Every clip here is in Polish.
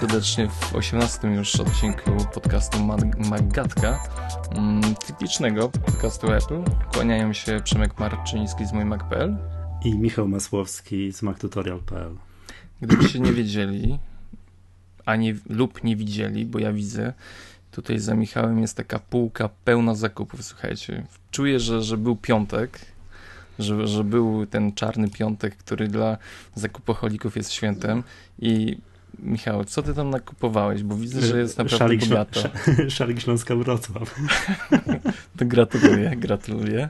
serdecznie w 18 już odcinku podcastu Maggatka, mm, typicznego podcastu Apple. Kłaniają się Przemek Marczyński z MyMac.pl i Michał Masłowski z MacTutorial.pl. Gdybyście nie wiedzieli, a nie, lub nie widzieli, bo ja widzę, tutaj za Michałem jest taka półka pełna zakupów, słuchajcie. Czuję, że, że był piątek, że, że był ten czarny piątek, który dla zakupocholików jest świętem i Michał, co ty tam nakupowałeś? Bo widzę, że jest naprawdę Szalik, bogato. Szalik Śląska Wrocław. to gratuluję, gratuluję.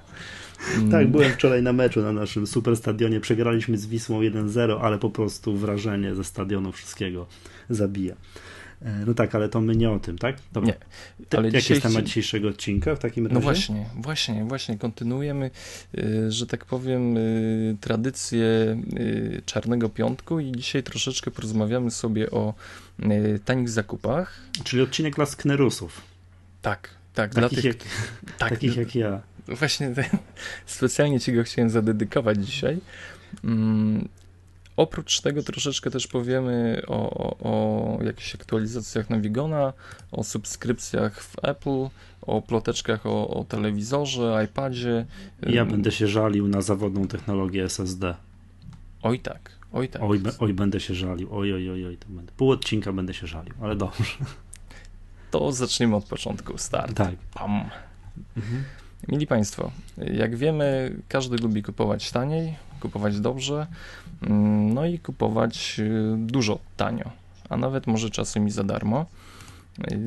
Tak, byłem wczoraj na meczu na naszym super stadionie. Przegraliśmy z Wisłą 1-0, ale po prostu wrażenie ze stadionu wszystkiego zabija. E, no tak, ale to my nie o tym, tak? Dobra. Nie. Ale Jaki jest temat dzisiejszego odcinka w takim no razie? No właśnie, właśnie, właśnie. Kontynuujemy, y, że tak powiem, y, tradycję Czarnego Piątku i dzisiaj troszeczkę porozmawiamy sobie o tanich zakupach. Czyli odcinek dla sknerusów. Tak, tak. Takich, dla tych, jak, tak, takich jak ja. Właśnie specjalnie ci go chciałem zadedykować dzisiaj. Oprócz tego troszeczkę też powiemy o, o, o jakichś aktualizacjach Navigona, o subskrypcjach w Apple, o ploteczkach o, o telewizorze, iPadzie. Ja będę się żalił na zawodną technologię SSD. Oj tak, oj tak. Oj, oj będę się żalił, oj, oj, oj, oj. To będę. Pół odcinka będę się żalił, ale dobrze. To zaczniemy od początku, start. Tak. Pam. Mhm. Mili Państwo, jak wiemy, każdy lubi kupować taniej, kupować dobrze, no i kupować y, dużo tanio, a nawet może czasem i za darmo. Y,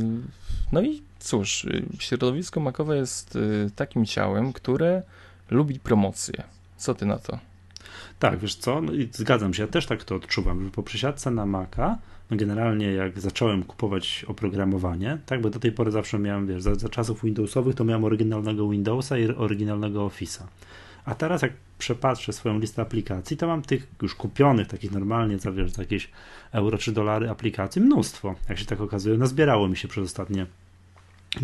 no i cóż, y, środowisko makowe jest takim ciałem, które lubi promocję. Co ty na to? Tak, wiesz co, no i zgadzam się, ja też tak to odczuwam, że po przesiadce na Maca, no generalnie jak zacząłem kupować oprogramowanie, tak, bo do tej pory zawsze miałem, wiesz, za, za czasów Windowsowych to miałem oryginalnego Windowsa i oryginalnego Office'a. A teraz jak przepatrzę swoją listę aplikacji, to mam tych już kupionych, takich normalnie za, wiesz, jakieś euro czy dolary aplikacji mnóstwo, jak się tak okazuje. Nazbierało mi się przez ostatnie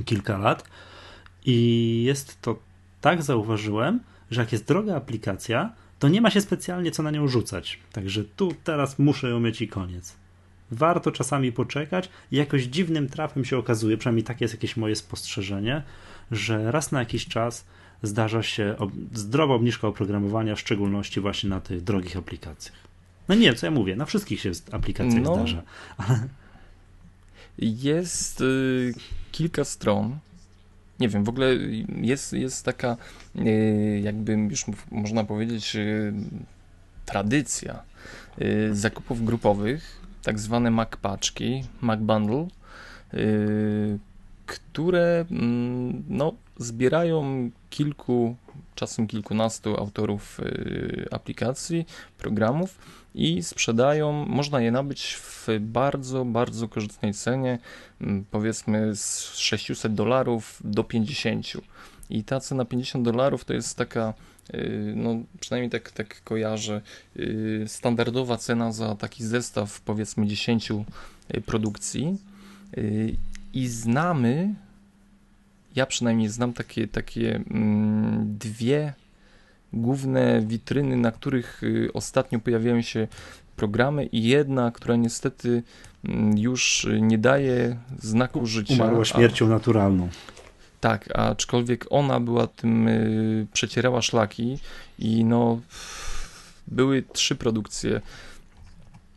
kilka lat i jest to tak zauważyłem, że jak jest droga aplikacja, to nie ma się specjalnie co na nią rzucać. Także tu teraz muszę ją mieć i koniec. Warto czasami poczekać i jakoś dziwnym trafem się okazuje, przynajmniej takie jest jakieś moje spostrzeżenie, że raz na jakiś czas zdarza się zdrowa obniżka oprogramowania, w szczególności właśnie na tych drogich aplikacjach. No nie, co ja mówię, na wszystkich się aplikacjach no, zdarza. Jest y, kilka stron. Nie wiem, w ogóle jest, jest taka, y, jakby już można powiedzieć, y, tradycja y, zakupów grupowych, tak zwane Mac paczki, Mac Bundle, y, które mm, no, zbierają kilku, czasem kilkunastu autorów y, aplikacji, programów i sprzedają, można je nabyć w bardzo, bardzo korzystnej cenie, mm, powiedzmy z 600 dolarów do 50. I ta cena 50 dolarów to jest taka, y, no przynajmniej tak, tak kojarzę, y, standardowa cena za taki zestaw powiedzmy 10 produkcji. I znamy ja przynajmniej znam takie, takie mm, dwie główne witryny, na których y, ostatnio pojawiają się programy i jedna, która niestety mm, już nie daje znaku życia. Umarła śmiercią a, naturalną. Tak, aczkolwiek ona była tym, y, przecierała szlaki i no były trzy produkcje,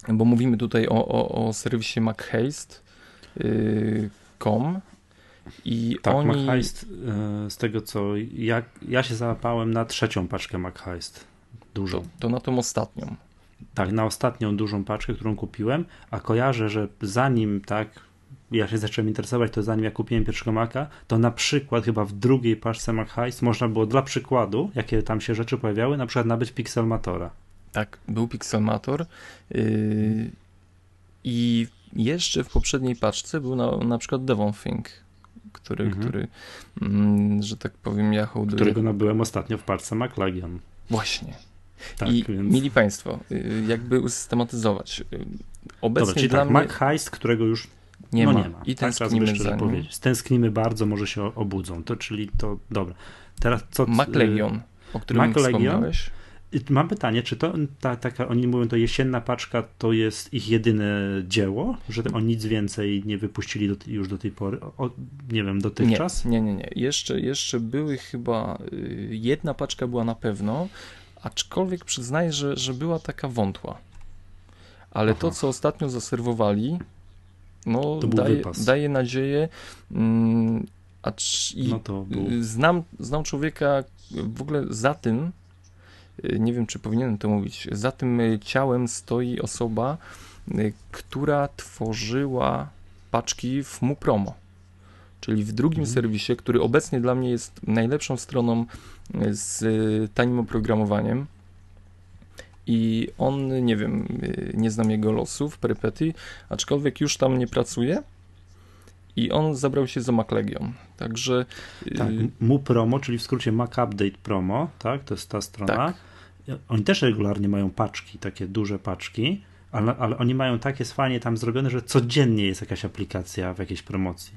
bo mówimy tutaj o, o, o serwisie MacHaste.com, y, i tak, oni... MacHeist, e, z tego co ja, ja się załapałem na trzecią paczkę MacHeist, dużą. To, to na tą ostatnią. Tak, na ostatnią dużą paczkę, którą kupiłem, a kojarzę, że zanim tak ja się zacząłem interesować, to zanim ja kupiłem pierwszego Maca, to na przykład chyba w drugiej paczce MacHeist można było dla przykładu, jakie tam się rzeczy pojawiały, na przykład nabyć Pixelmatora. Tak, był Pixelmator yy, i jeszcze w poprzedniej paczce był na, na przykład Devon Think który, mhm. który mm, że tak powiem, ja hołduję. Którego nabyłem ostatnio w parce McLagion. Właśnie. Tak, I więc... mieli Państwo, y, jakby usystematyzować. Y, obecnie Dobra, dla tak, mnie... Mac Heist, którego już nie, no ma. nie ma. I tak, tęsknimy tak, za powiedzieć. Stęsknimy bardzo, może się obudzą. To czyli to, dobra. Teraz co... Mac Legion, o którym Mac Legion, Mam pytanie, czy to ta, taka, oni mówią, to jesienna paczka to jest ich jedyne dzieło, że oni nic więcej nie wypuścili do, już do tej pory, o, nie wiem, dotychczas? Nie, nie, nie, nie. Jeszcze, jeszcze były chyba, y, jedna paczka była na pewno, aczkolwiek przyznaję, że, że była taka wątła. Ale Aha. to, co ostatnio zaserwowali, no daje, daje nadzieję. Mm, acz, i no znam, znam człowieka w ogóle za tym, nie wiem czy powinienem to mówić, za tym y, ciałem stoi osoba, y, która tworzyła paczki w MuPromo, czyli w drugim mhm. serwisie, który obecnie dla mnie jest najlepszą stroną z tanim oprogramowaniem i on, nie wiem, y, nie znam jego losów, perypetii, aczkolwiek już tam nie pracuje i on zabrał się za MacLegion, także... Y, tak, mu promo, czyli w skrócie Mac Update Promo, tak, to jest ta strona. Tak. Oni też regularnie mają paczki, takie duże paczki, ale, ale oni mają takie fajnie tam zrobione, że codziennie jest jakaś aplikacja w jakiejś promocji.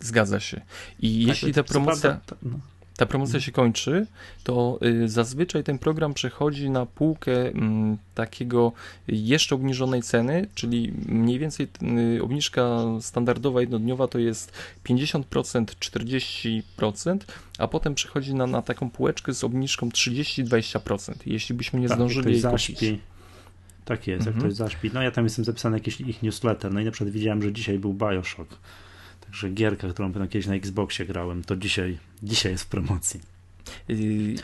Zgadza się. I tak, jeśli ta promocja... Prawda, no ta promocja się kończy, to y, zazwyczaj ten program przechodzi na półkę mm, takiego jeszcze obniżonej ceny, czyli mniej więcej y, obniżka standardowa jednodniowa to jest 50%, 40%, a potem przechodzi na, na taką półeczkę z obniżką 30-20%, jeśli byśmy nie tak, zdążyli jej zaśpi. kupić. Tak jest, mhm. jak ktoś zaśpi. No ja tam jestem zapisany jakiś ich newsletter, no i na przykład widziałem, że dzisiaj był Bioshock Także gierka, którą kiedyś na Xboxie grałem, to dzisiaj, dzisiaj jest w promocji. I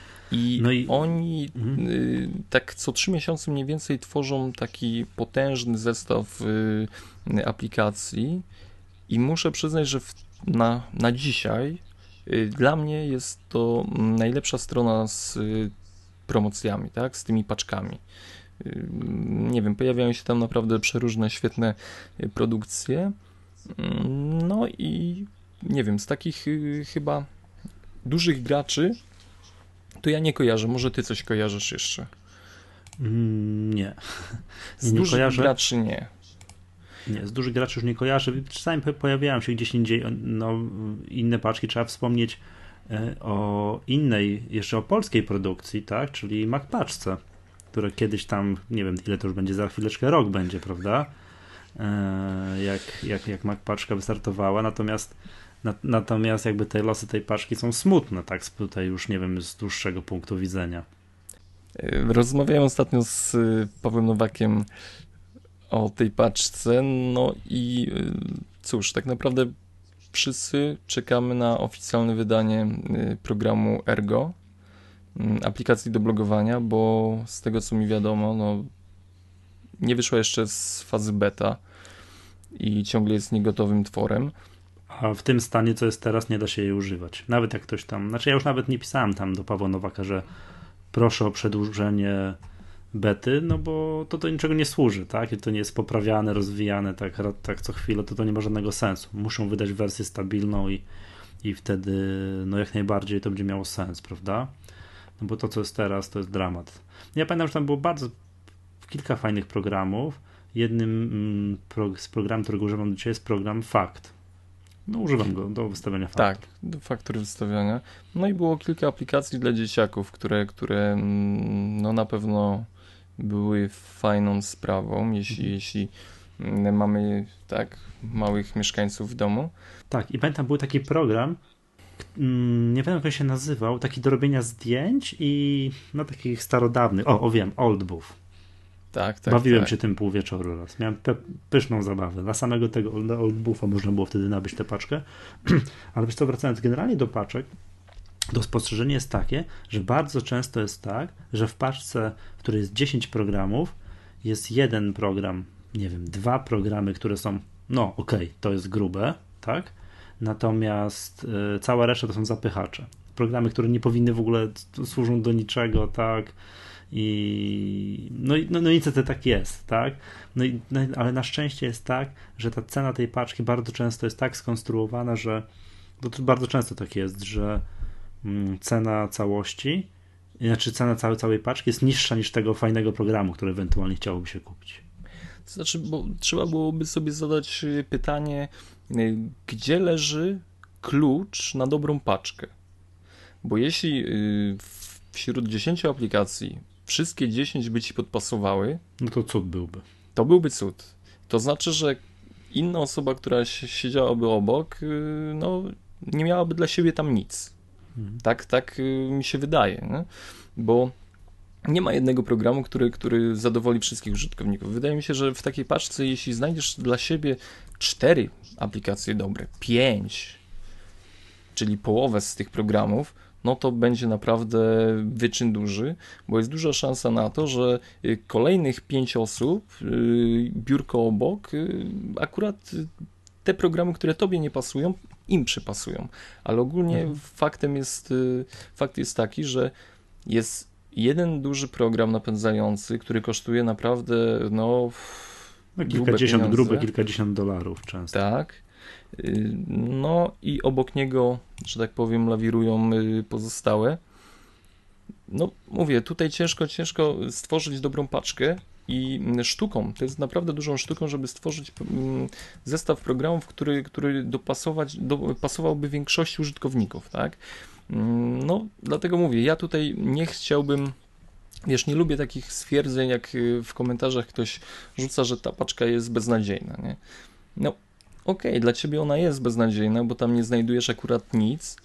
no i oni mhm. Y, tak co trzy miesiące mniej więcej tworzą taki potężny zestaw y, aplikacji i muszę przyznać, że w, na, na dzisiaj y, dla mnie jest to najlepsza strona z promocjami, tak, z tymi paczkami. Nie wiem, pojawiają się tam naprawdę przeróżne, świetne produkcje. No i nie wiem, z takich y, chyba dużych graczy to ja nie kojarzę. Może ty coś kojarzysz jeszcze? Mm, nie. Z nie dużych kojarzę. graczy nie. Nie, z dużych graczy już nie kojarzę. Czasami pojawiają się gdzieś indziej no, inne paczki. Trzeba wspomnieć e, o innej, jeszcze o polskiej produkcji, tak? Czyli MacPaczce, które kiedyś tam, nie wiem ile to już będzie, za chwileczkę rok będzie, prawda? E, jak, jak, jak Mac paczka wystartowała, natomiast natomiast jakby te losy tej paczki są smutne, tak tutaj już nie wiem, z dłuższego punktu widzenia. E, rozmawiałem ostatnio z e, Pawłem Nowakiem o tej paczce, no i cóż, tak naprawdę wszyscy czekamy na oficjalne wydanie programu Ergo, aplikacji do blogowania, bo z tego co mi wiadomo, no nie wyszła jeszcze z fazy beta i ciągle jest niegotowym tworem. A w tym stanie, co jest teraz, nie da się jej używać. Nawet jak ktoś tam, znaczy ja już nawet nie pisałem tam do Pawła Nowaka, że proszę o przedłużenie bety, no bo to do niczego nie służy, tak? I to nie jest poprawiane, rozwijane tak, tak co chwilę, to to nie ma żadnego sensu. Muszą wydać wersję stabilną i, i wtedy no jak najbardziej to będzie miało sens, prawda? No bo to, co jest teraz, to jest dramat. Ja pamiętam, że tam było bardzo kilka fajnych programów. Jednym mm, z programów, którego używam dzisiaj jest program Fakt. No, używam go do wystawiania faktów. Tak, do faktury wystawiania. No i było kilka aplikacji dla dzieciaków, które, które mm, no na pewno były fajną sprawą, jeśli, mhm. jeśli mm, mamy tak małych mieszkańców w domu. Tak, i pamiętam, był taki program, nie wiem jak on się nazywał, taki do robienia zdjęć i no takich starodawnych, o, o wiem, Oldbuff. Tak, tak. Bawiłem tak. się tym pół wieczoru raz. Miałem pyszną zabawę. Na samego tego Old Buffa można było wtedy nabyć tę paczkę. Ale wiesz co, wracając generalnie do paczek, to spostrzeżenie jest takie, że bardzo często jest tak, że w paczce, w której jest 10 programów, jest jeden program, nie wiem, dwa programy, które są, no okej, okay, to jest grube, tak? Natomiast y, cała reszta to są zapychacze. Programy, które nie powinny w ogóle służą do niczego, tak? I no, no, no niestety tak jest, tak? No i, no, ale na szczęście jest tak, że ta cena tej paczki bardzo często jest tak skonstruowana, że to bardzo często tak jest, że mm, cena całości, znaczy cena całej, całej paczki jest niższa niż tego fajnego programu, który ewentualnie chciałoby się kupić. To znaczy, bo trzeba byłoby sobie zadać y, pytanie, y, gdzie leży klucz na dobrą paczkę? Bo jeśli y, wśród 10 aplikacji wszystkie 10 by ci podpasowały, no to cud byłby. To byłby cud. To znaczy, że inna osoba, która siedziałaby obok, y, no, nie miałaby dla siebie tam nic. Mhm. Tak, tak y, mi się wydaje, nie? bo nie ma jednego programu, który, który zadowoli wszystkich użytkowników. Wydaje mi się, że w takiej paczce, jeśli znajdziesz dla siebie cztery aplikacje dobre, pięć, czyli połowę z tych programów, no to będzie naprawdę wyczyn duży, bo jest duża szansa na to, że y, kolejnych pięć osób, y, biurko obok, y, akurat te programy, które tobie nie pasują, im przypasują. Ale ogólnie mhm. faktem jest, fakt jest taki, że jest jeden duży program napędzający, który kosztuje naprawdę, no, no kilkadziesiąt, grube kilkadziesiąt dolarów często. Tak. No i obok niego, że tak powiem, lawirują y, pozostałe. No mówię, tutaj ciężko, ciężko stworzyć dobrą paczkę i sztuką, to jest naprawdę dużą sztuką, żeby stworzyć mm, zestaw programów, który, który dopasować, dopasowałby większości użytkowników, tak? Mm, no, dlatego mówię, ja tutaj nie chciałbym Wiesz, nie lubię takich stwierdzeń, jak y, w komentarzach ktoś rzuca, że ta paczka jest beznadziejna, nie? No, okej, okay, dla ciebie ona jest beznadziejna, bo tam nie znajdujesz akurat nic,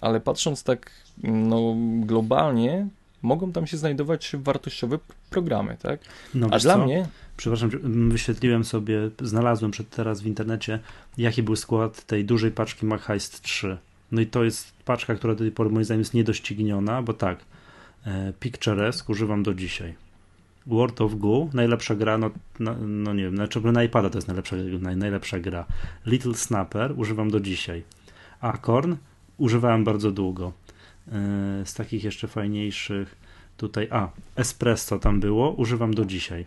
ale patrząc tak no, globalnie, mogą tam się znajdować wartościowe programy, tak? No, A dla co? mnie. Przepraszam, wyświetliłem sobie, znalazłem przed teraz w internecie, jaki był skład tej dużej paczki MacHeist 3. No i to jest paczka, która do tej pory moim zdaniem jest niedościgniona, bo tak, e, Picturesque używam do dzisiaj. World of Goo, najlepsza gra, no, no, no nie wiem, znaczy na iPada to jest najlepsza, naj, najlepsza gra. Little Snapper używam do dzisiaj. Acorn używałem bardzo długo. Yy, z takich jeszcze fajniejszych tutaj, a, Espresso tam było, używam do dzisiaj.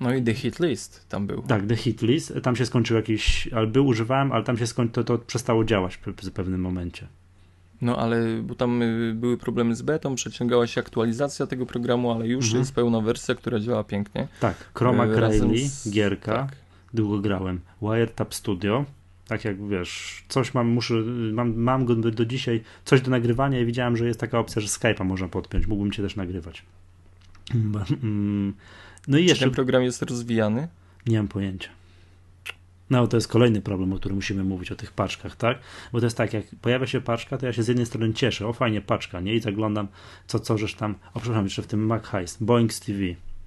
No i The Hit List tam był. Tak, The Hit List, tam się skończył jakiś, ale był, używałem, ale tam się skończył, to, to przestało działać w, w pewnym momencie. No ale bo tam y, były problemy z betą, przeciągała się aktualizacja tego programu, ale już mhm. jest pełna wersja, która działa pięknie. Tak, Chroma Graily, z... gierka, tak. długo grałem. Wiretap Studio, tak jak wiesz, coś mam, muszę, mam, mam go do dzisiaj, coś do nagrywania i widziałem, że jest taka opcja, że Skype'a można podpiąć, mógłbym cię też nagrywać. Mm, no i jeszcze... Czy ten program jest rozwijany? Nie mam pojęcia. No, to jest kolejny problem, o którym musimy mówić, o tych paczkach, tak? Bo to jest tak, jak pojawia się paczka, to ja się z jednej strony cieszę, o fajnie, paczka, nie? I zaglądam, co, co żeś tam, o przepraszam, jeszcze w tym Mac Heist, TV,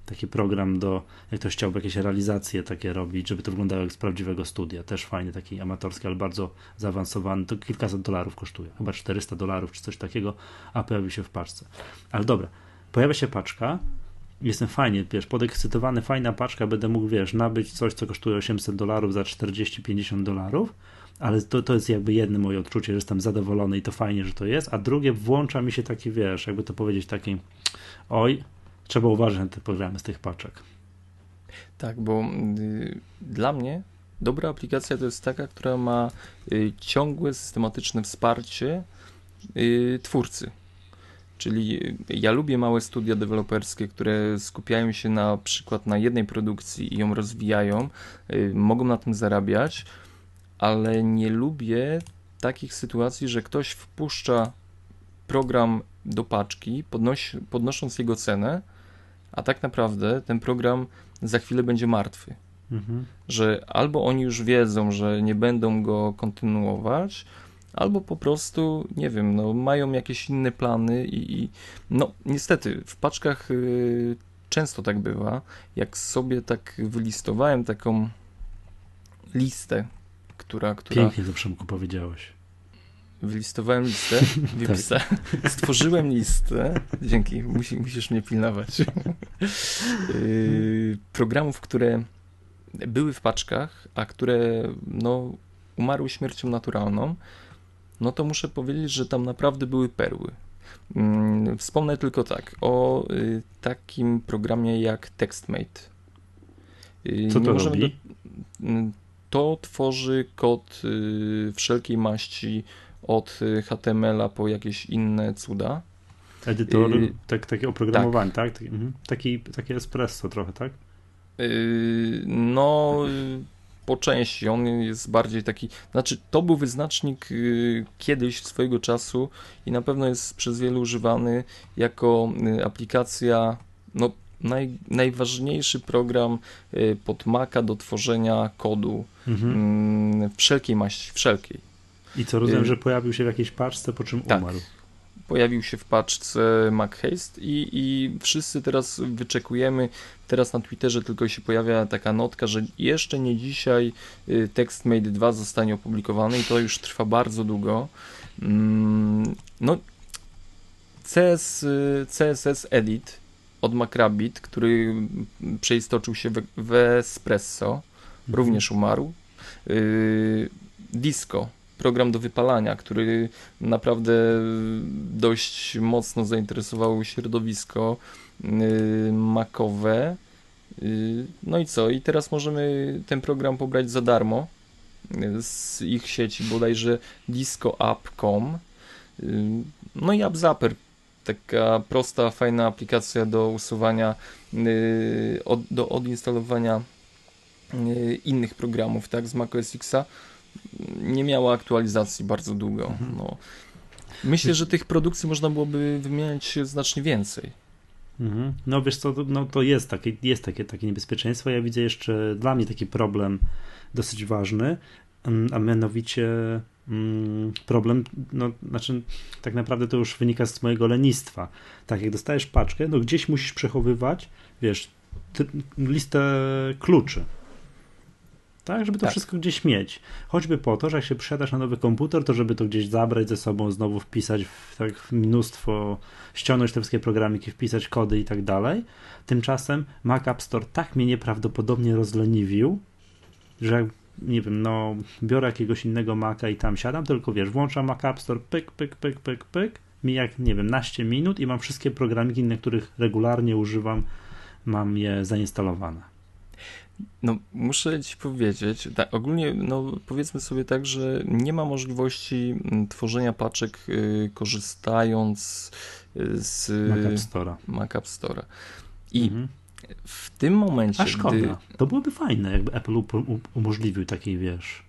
taki program do, jak ktoś chciałby jakieś realizacje takie robić, żeby to wyglądało jak z prawdziwego studia, też fajny, taki amatorski, ale bardzo zaawansowany, to kilkaset dolarów kosztuje, chyba 400 dolarów czy coś takiego, a pojawi się w paczce. Ale dobra, pojawia się paczka, jestem fajnie, wiesz, podekscytowany, fajna paczka, będę mógł, wiesz, nabyć coś, co kosztuje 800 dolarów za 40-50 dolarów, ale to, to jest jakby jedno moje odczucie, że jestem zadowolony i to fajnie, że to jest, a drugie włącza mi się taki, wiesz, jakby to powiedzieć, taki oj, trzeba uważać na te programy z tych paczek. Tak, bo y, dla mnie dobra aplikacja to jest taka, która ma y, ciągłe, systematyczne wsparcie y, twórcy. Czyli ja lubię małe studia deweloperskie, które skupiają się na przykład na jednej produkcji i ją rozwijają, y, mogą na tym zarabiać, ale nie lubię takich sytuacji, że ktoś wpuszcza program do paczki, podnosi, podnosząc jego cenę, a tak naprawdę ten program za chwilę będzie martwy. Mhm. Że albo oni już wiedzą, że nie będą go kontynuować, albo po prostu, nie wiem, no, mają jakieś inne plany i, i no niestety w paczkach y, często tak bywa. Jak sobie tak wylistowałem taką listę, która... która... Pięknie to Przemku powiedziałeś. Wylistowałem listę, tak. stworzyłem listę, dzięki, musi, musisz mnie pilnować, yy, programów, które były w paczkach, a które no, umarły śmiercią naturalną, no to muszę powiedzieć, że tam naprawdę były perły. Mm, wspomnę tylko tak o y, takim programie jak TextMate. Y, Co to robi? Do, mm, to tworzy kod y, wszelkiej maści od HTML-a po jakieś inne cuda. Edytor, tak, takie oprogramowanie, tak? tak? Mhm. Taki, takie espresso trochę, tak? No, po części. On jest bardziej taki. Znaczy, to był wyznacznik y, kiedyś swojego czasu i na pewno jest przez wielu używany jako y, aplikacja. No, naj, najważniejszy program y, pod Maca do tworzenia kodu mhm. Mm, wszelkiej maści, wszelkiej. I co rozumiem, że pojawił się w jakiejś paczce, po czym tak. umarł pojawił się w paczce MacHaste i, i wszyscy teraz wyczekujemy. Teraz na Twitterze tylko się pojawia taka notka, że jeszcze nie dzisiaj y, TextMate 2 zostanie opublikowany i to już trwa bardzo długo. Mm, no, CS, y, CSS Edit od Macrabbit, który przeistoczył się w, Espresso, mhm. również umarł. Y, Disco program do wypalania, który naprawdę dość mocno zainteresował środowisko yy, makowe. Yy, no i co? I teraz możemy ten program pobrać za darmo yy, z ich sieci, bodajże discoapp.com. No i AppZapper, taka prosta, fajna aplikacja do usuwania, do odinstalowania innych programów, tak, z macOS Xa nie miała aktualizacji bardzo długo. Mhm. No. Myślę, że tych produkcji można byłoby wymieniać znacznie więcej. Mhm. No wiesz co, no to jest takie, jest takie, takie niebezpieczeństwo. Ja widzę jeszcze dla mnie taki problem dosyć ważny, mm, a mianowicie mm, problem, no znaczy tak naprawdę to już wynika z mojego lenistwa. Tak, jak dostajesz paczkę, no gdzieś musisz przechowywać, wiesz, listę kluczy tak? Żeby to tak. wszystko gdzieś mieć. Choćby po to, że jak się przesiadasz na nowy komputer, to żeby to gdzieś zabrać ze sobą, znowu wpisać w tak mnóstwo, ściągnąć te wszystkie programiki, wpisać kody i tak dalej. Tymczasem Mac App Store tak mnie nieprawdopodobnie rozleniwił, że nie wiem, no biorę jakiegoś innego Maca i tam siadam, tylko wiesz, włączam Mac App Store, pyk, pyk, pyk, pyk, pyk, mi jak, nie wiem, naście minut i mam wszystkie programiki, na których regularnie używam, mam je zainstalowane. No, muszę ci powiedzieć, tak, ogólnie, no, powiedzmy sobie tak, że nie ma możliwości mm, tworzenia paczek y, korzystając y, z Mac App Store'a. Mac App Store'a. I mhm. w tym momencie. A szkoda. Gdy... To byłoby fajne, jakby Apple umożliwił takiej, wiesz.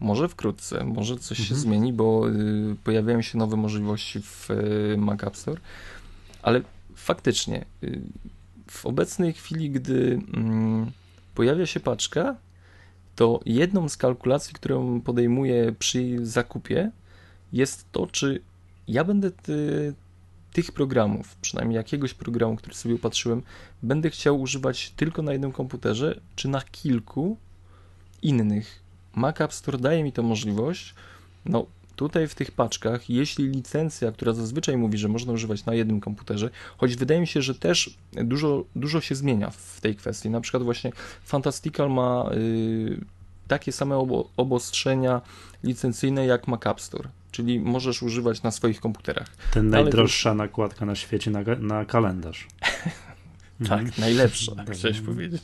Może wkrótce, może coś mhm. się zmieni, bo y, pojawiają się nowe możliwości w y, Mac App Store, ale faktycznie y, w obecnej chwili, gdy mm, pojawia się paczka, to jedną z kalkulacji, którą podejmuję przy zakupie, jest to, czy ja będę ty, tych programów, przynajmniej jakiegoś programu, który sobie upatrzyłem, będę chciał używać tylko na jednym komputerze, czy na kilku innych. Mac App Store daje mi tę możliwość. No, Tutaj w tych paczkach, jeśli licencja, która zazwyczaj mówi, że można używać na jednym komputerze, choć wydaje mi się, że też dużo, dużo się zmienia w tej kwestii. Na przykład właśnie Fantastical ma y, takie same obo obostrzenia licencyjne jak Mac App Store, czyli możesz używać na swoich komputerach. Ten najdroższa nakładka na świecie na, na kalendarz. tak, mhm. najlepsza, tak, chciałeś powiedzieć.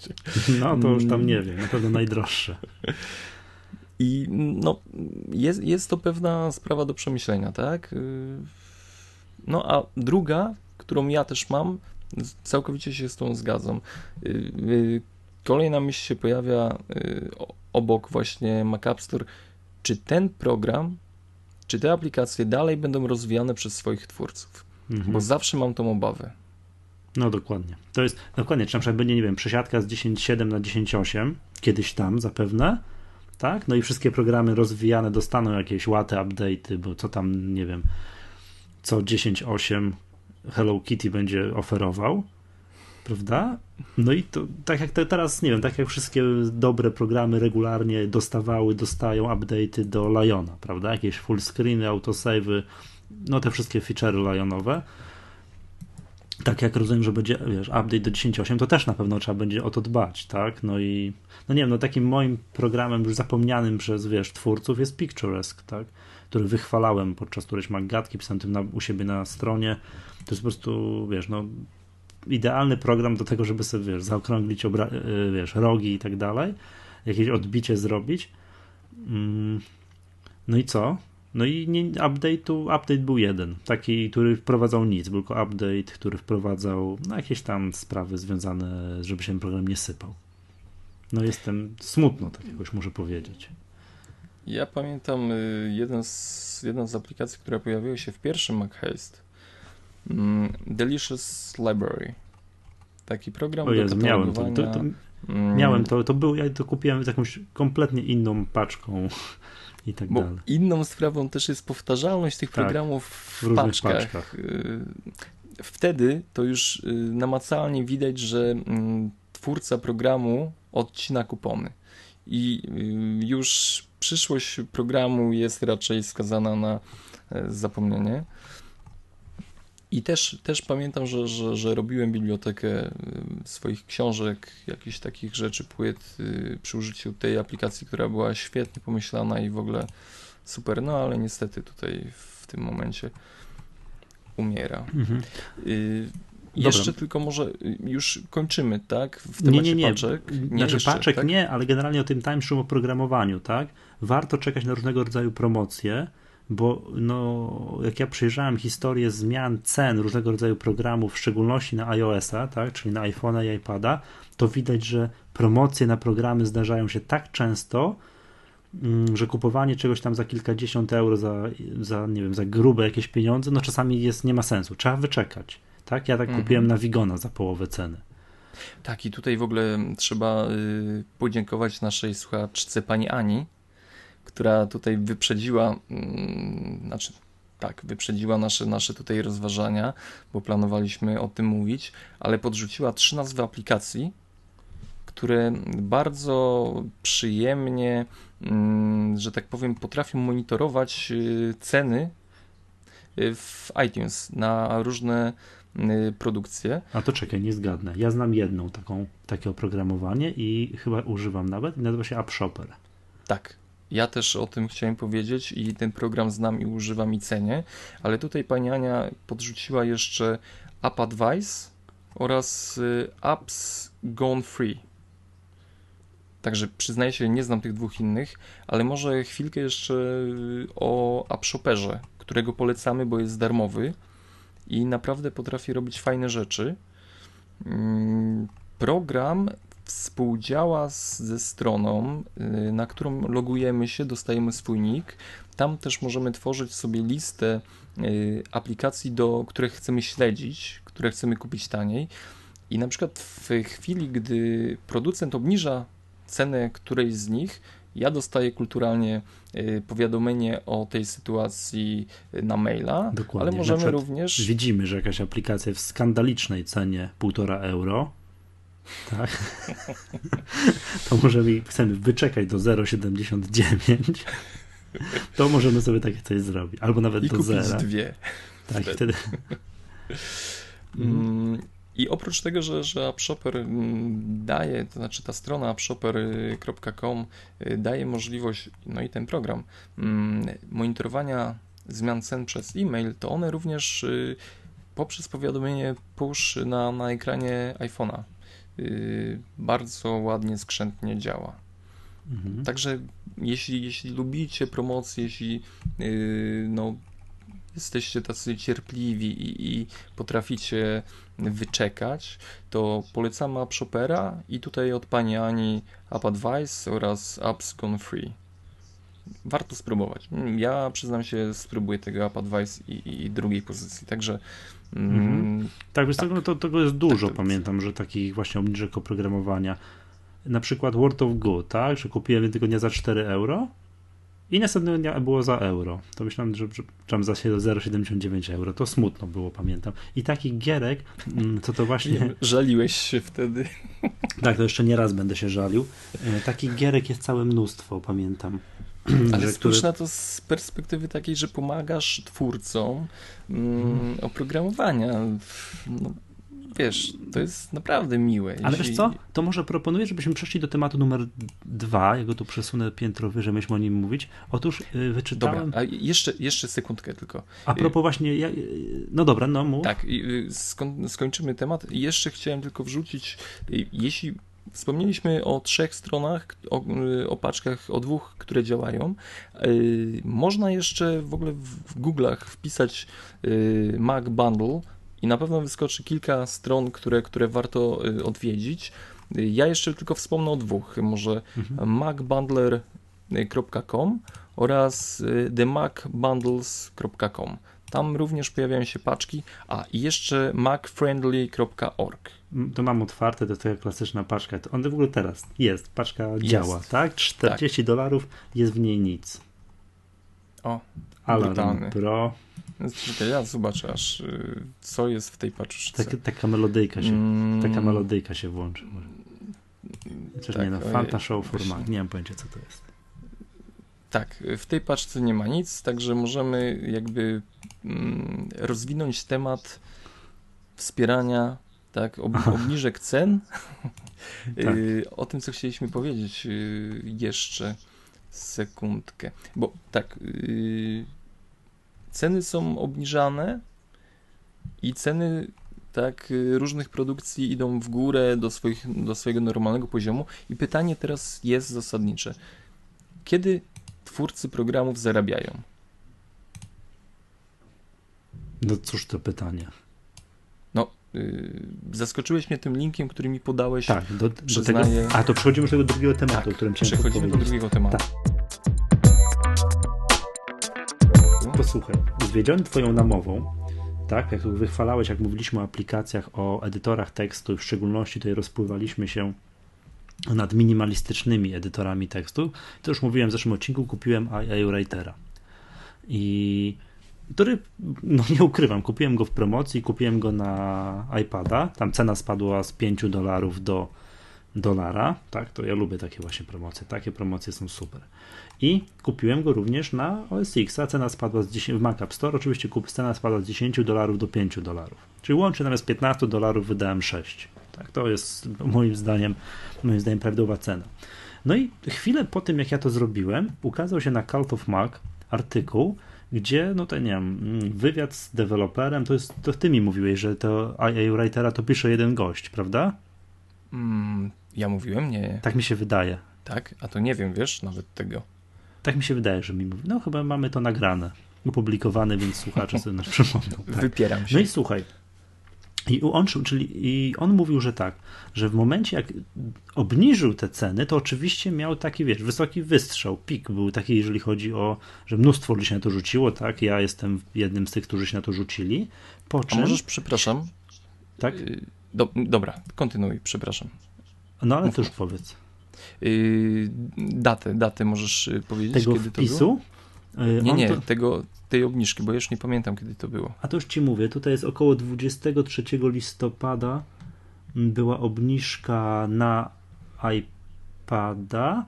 No to już tam nie wiem, na pewno najdroższe. I no, jest, jest to pewna sprawa do przemyślenia, tak? Y, no a druga, którą ja też mam, całkowicie się z tą zgadzam. Y, y, kolejna myśl się pojawia obok właśnie Mac App Store. Czy ten program, czy te aplikacje dalej będą rozwijane przez swoich twórców? Mhm. Bo zawsze mam tą obawę. No dokładnie. To jest dokładnie, czy na przykład będzie, nie wiem, przesiadka z 10.7 na 10.8, kiedyś tam zapewne, tak? No i wszystkie programy rozwijane dostaną jakieś łaty, update'y, bo co tam, nie wiem, co 10.8 Hello Kitty będzie oferował, prawda? No i to tak jak te, teraz, nie wiem, tak jak wszystkie dobre programy regularnie dostawały, dostają update'y do Liona, prawda? Jakieś full screeny, autosave'y, no te wszystkie feature'y Lionowe tak jak rozumiem, że będzie, wiesz, update do 10.8, to też na pewno trzeba będzie o to dbać, tak? No i, no nie wiem, no takim moim programem już zapomnianym przez, wiesz, twórców jest Picturesque, tak? Który wychwalałem podczas którejś magatki, pisałem tym na, u siebie na stronie. To jest po prostu, wiesz, no idealny program do tego, żeby sobie, wiesz, zaokrąglić, obra- y, wiesz, rogi i tak dalej, jakieś odbicie zrobić. Mm. No i co? No i nie, update'u, update był jeden, taki, który wprowadzał nic, był tylko update, który wprowadzał no, jakieś tam sprawy związane, żeby się program nie sypał. no jestem smutno, tak jakoś muszę powiedzieć. Ja pamiętam y, jeden z, jedną z aplikacji, która pojawiła się w pierwszym MacHaste. Mm, Delicious Library. Taki program o Jezu, miałem to, to, to mm. Miałem to, to był, ja to kupiłem z jakąś kompletnie inną paczką i tak Bo dalej. Inną sprawą też jest powtarzalność tych tak, programów w, w paczkach. paczkach. Y, wtedy to już y, namacalnie widać, że mm, twórca programu odcina kupony. I już przyszłość programu jest raczej skazana na e, zapomnienie. I też, też pamiętam, że, że, że robiłem bibliotekę e, swoich książek, jakichś takich rzeczy, płyt e, przy użyciu tej aplikacji, która była świetnie pomyślana i w ogóle super, no ale niestety tutaj w tym momencie umiera. Mhm. Jeszcze tylko może już kończymy, tak? W temacie nie, nie, nie. paczek. Nie znaczy jeszcze, paczek tak? nie, ale generalnie o tym timeshow oprogramowaniu, tak? Warto czekać na różnego rodzaju promocje, bo no, jak ja przejrzałem historię zmian cen różnego rodzaju programów, w szczególności na iOS-a, tak? Czyli na iPhone'a i iPada, to widać, że promocje na programy zdarzają się tak często, mm, że kupowanie czegoś tam za kilkadziesiąt euro, za, za, nie wiem, za grube jakieś pieniądze, no czasami jest, nie ma sensu. Trzeba wyczekać. Tak? Ja tak mhm. kupiłem na Wigona za połowę ceny. Tak, i tutaj w ogóle trzeba y, podziękować naszej słuchaczce pani Ani, która tutaj wyprzedziła, y, znaczy tak, wyprzedziła nasze, nasze tutaj rozważania, bo planowaliśmy o tym mówić, ale podrzuciła trzy nazwy aplikacji, które bardzo przyjemnie, y, że tak powiem, potrafią monitorować y, ceny y, w iTunes na różne Y, produkcję. A to czekaj, nie zgadnę. Ja znam jedną taką, takie oprogramowanie i chyba używam nawet i nazywa się App Shopper. Tak. Ja też o tym chciałem powiedzieć i ten program znam i używam i cenię, ale tutaj pani Ania podrzuciła jeszcze App Advice oraz y, Apps Gone Free. Także przyznaję się, nie znam tych dwóch innych, ale może chwilkę jeszcze y, o App Shopperze, którego polecamy, bo jest darmowy i naprawdę potrafi robić fajne rzeczy. Mm, program współdziała z, ze stroną, y, na którą logujemy się, dostajemy swój nick. Tam też możemy tworzyć sobie listę y, aplikacji, do których chcemy śledzić, które chcemy kupić taniej. I na przykład w chwili, gdy producent obniża cenę którejś z nich, ja dostaję kulturalnie y, powiadomienie o tej sytuacji na maila, Dokładnie. ale możemy również... Widzimy, że jakaś aplikacja w skandalicznej cenie 1,5 euro, tak, to możemy, chcemy wyczekać do 0,79, to możemy sobie takie coś zrobić, albo nawet I do zera. dwie. Tak, wtedy... Mm, i oprócz tego, że, że AppShopper mm, daje, to znaczy ta strona appshopper.com y, daje możliwość, no i ten program, mm, monitorowania zmian cen przez e-mail, to one również y, poprzez powiadomienie push na, na ekranie iPhone'a bardzo ładnie, skrzętnie działa. Mhm. Także jeśli, jeśli lubicie promocję, jeśli no, jesteście tacy cierpliwi i, i potraficie wyczekać, to polecamy App Shopera i tutaj od pani Ani App Advice oraz Apps Gone Free. Warto spróbować. Ja przyznam się, spróbuję tego App Advice i, i drugiej pozycji, także mhm. Tak, więc tak. Tego, to, tego jest dużo, tak pamiętam, że takich właśnie obniżek oprogramowania. Na przykład World of Good, tak, że kupiłem tego dnia za 4 euro, i następnego dnia było za euro. To myślałem, że, że tam za 0,79 euro. To smutno było, pamiętam. I taki gierek, mm, co to właśnie. Nie, żaliłeś się wtedy. Tak, to jeszcze nie raz będę się żalił. E, taki gierek jest całe mnóstwo, pamiętam. Ale spójrz na to z perspektywy takiej, że pomagasz twórcom mm, hmm. oprogramowania. No, wiesz, to jest naprawdę miłe. Ale jeśli... wiesz co, to może proponuję, żebyśmy przeszli do tematu numer dwa, ja go tu przesunę piętro wyżej, myśmy o nim mówić. Otóż yy, wyczytałem... Dobra, a jeszcze, jeszcze sekundkę tylko. A propos właśnie, ja... Y, no dobra, no mów. Tak, y, skoń, skończymy temat. Jeszcze chciałem tylko wrzucić, y, jeśli Wspomnieliśmy o trzech stronach, o, o, paczkach, o dwóch, które działają. Można jeszcze w ogóle w Google'ach wpisać Mac Bundle i na pewno wyskoczy kilka stron, które, które warto y, odwiedzić. Ja jeszcze tylko wspomnę o dwóch, może mhm. macbundler.com oraz themacbundles.com. Tam również pojawiają się paczki, a i jeszcze macfriendly.org. To mam otwarte, to jest taka klasyczna paczka. To on w ogóle teraz jest, paczka jest. działa, tak? 40 tak. dolarów, jest w niej nic. O, Alarm Pro. Ja zobaczę aż, y, co jest w tej paczce. Taka, taka melodyjka się, mm. taka melodyjka się włączy. Chociaż tak, nie no, Fanta Show for Mac, nie mam pojęcia co to jest. Tak, w tej paczce nie ma nic, także możemy jakby mm, rozwinąć temat wspierania, tak, ob, obniżek cen. tak. Y, o tym, co chcieliśmy powiedzieć y, jeszcze sekundkę. Bo tak, y, ceny są obniżane i ceny tak, różnych produkcji idą w górę do, swoich, do swojego normalnego poziomu i pytanie teraz jest zasadnicze. Kiedy twórcy programów zarabiają? No cóż to pytanie. Yy, zaskoczyłeś mnie tym linkiem, który mi podałeś. Tak, do, do tego, a to przechodzimy do tego drugiego tematu, tak, o którym chciałem Przechodzimy do drugiego tematu. Tak. Posłuchaj, zwiedziony twoją namową, tak, jak wychwalałeś, jak mówiliśmy o aplikacjach, o edytorach tekstu, w szczególności tutaj rozpływaliśmy się nad minimalistycznymi edytorami tekstu. To już mówiłem w zeszłym odcinku, kupiłem AI Writera. I który, no nie ukrywam, kupiłem go w promocji, kupiłem go na iPada. Tam cena spadła z 5 dolarów do dolara. Tak, to ja lubię takie właśnie promocje. Takie promocje są super. I kupiłem go również na OS X, a cena spadła z 10 w Mac App Store. Oczywiście kup, cena spadła z 10 dolarów do 5 dolarów. Czyli łącznie zamiast 15 dolarów wydałem 6. Tak, to jest moim zdaniem, moim zdaniem prawidłowa cena. No i chwilę po tym, jak ja to zrobiłem, ukazał się na Cult of Mac artykuł, gdzie, no to nie wiem, wywiad z deweloperem, to jest, to ty mi mówiłeś, że to IA Writera to pisze jeden gość, prawda? Mm, ja mówiłem? Nie. Tak mi się wydaje. Tak? A to nie wiem, wiesz, nawet tego. Tak mi się wydaje, że mi mówi. No chyba mamy to nagrane, opublikowane, więc słuchacze sobie nas przypomną. Tak. Wypieram się. No i słuchaj, i on, czyli, I on mówił, że tak, że w momencie jak obniżył te ceny, to oczywiście miał taki, wiesz, wysoki wystrzał, pik był taki, jeżeli chodzi o, że mnóstwo ludzi się na to rzuciło, tak, ja jestem jednym z tych, którzy się na to rzucili, po czym... A możesz, przepraszam, tak? Y, do, dobra, kontynuuj, przepraszam. No ale to już powiedz. Yy, datę, datę możesz y, powiedzieć, Tego kiedy to wpisu? było? Nie, nie, to... tego, tej obniżki, bo już nie pamiętam, kiedy to było. A to już ci mówię, tutaj jest około 23 listopada była obniżka na iPada,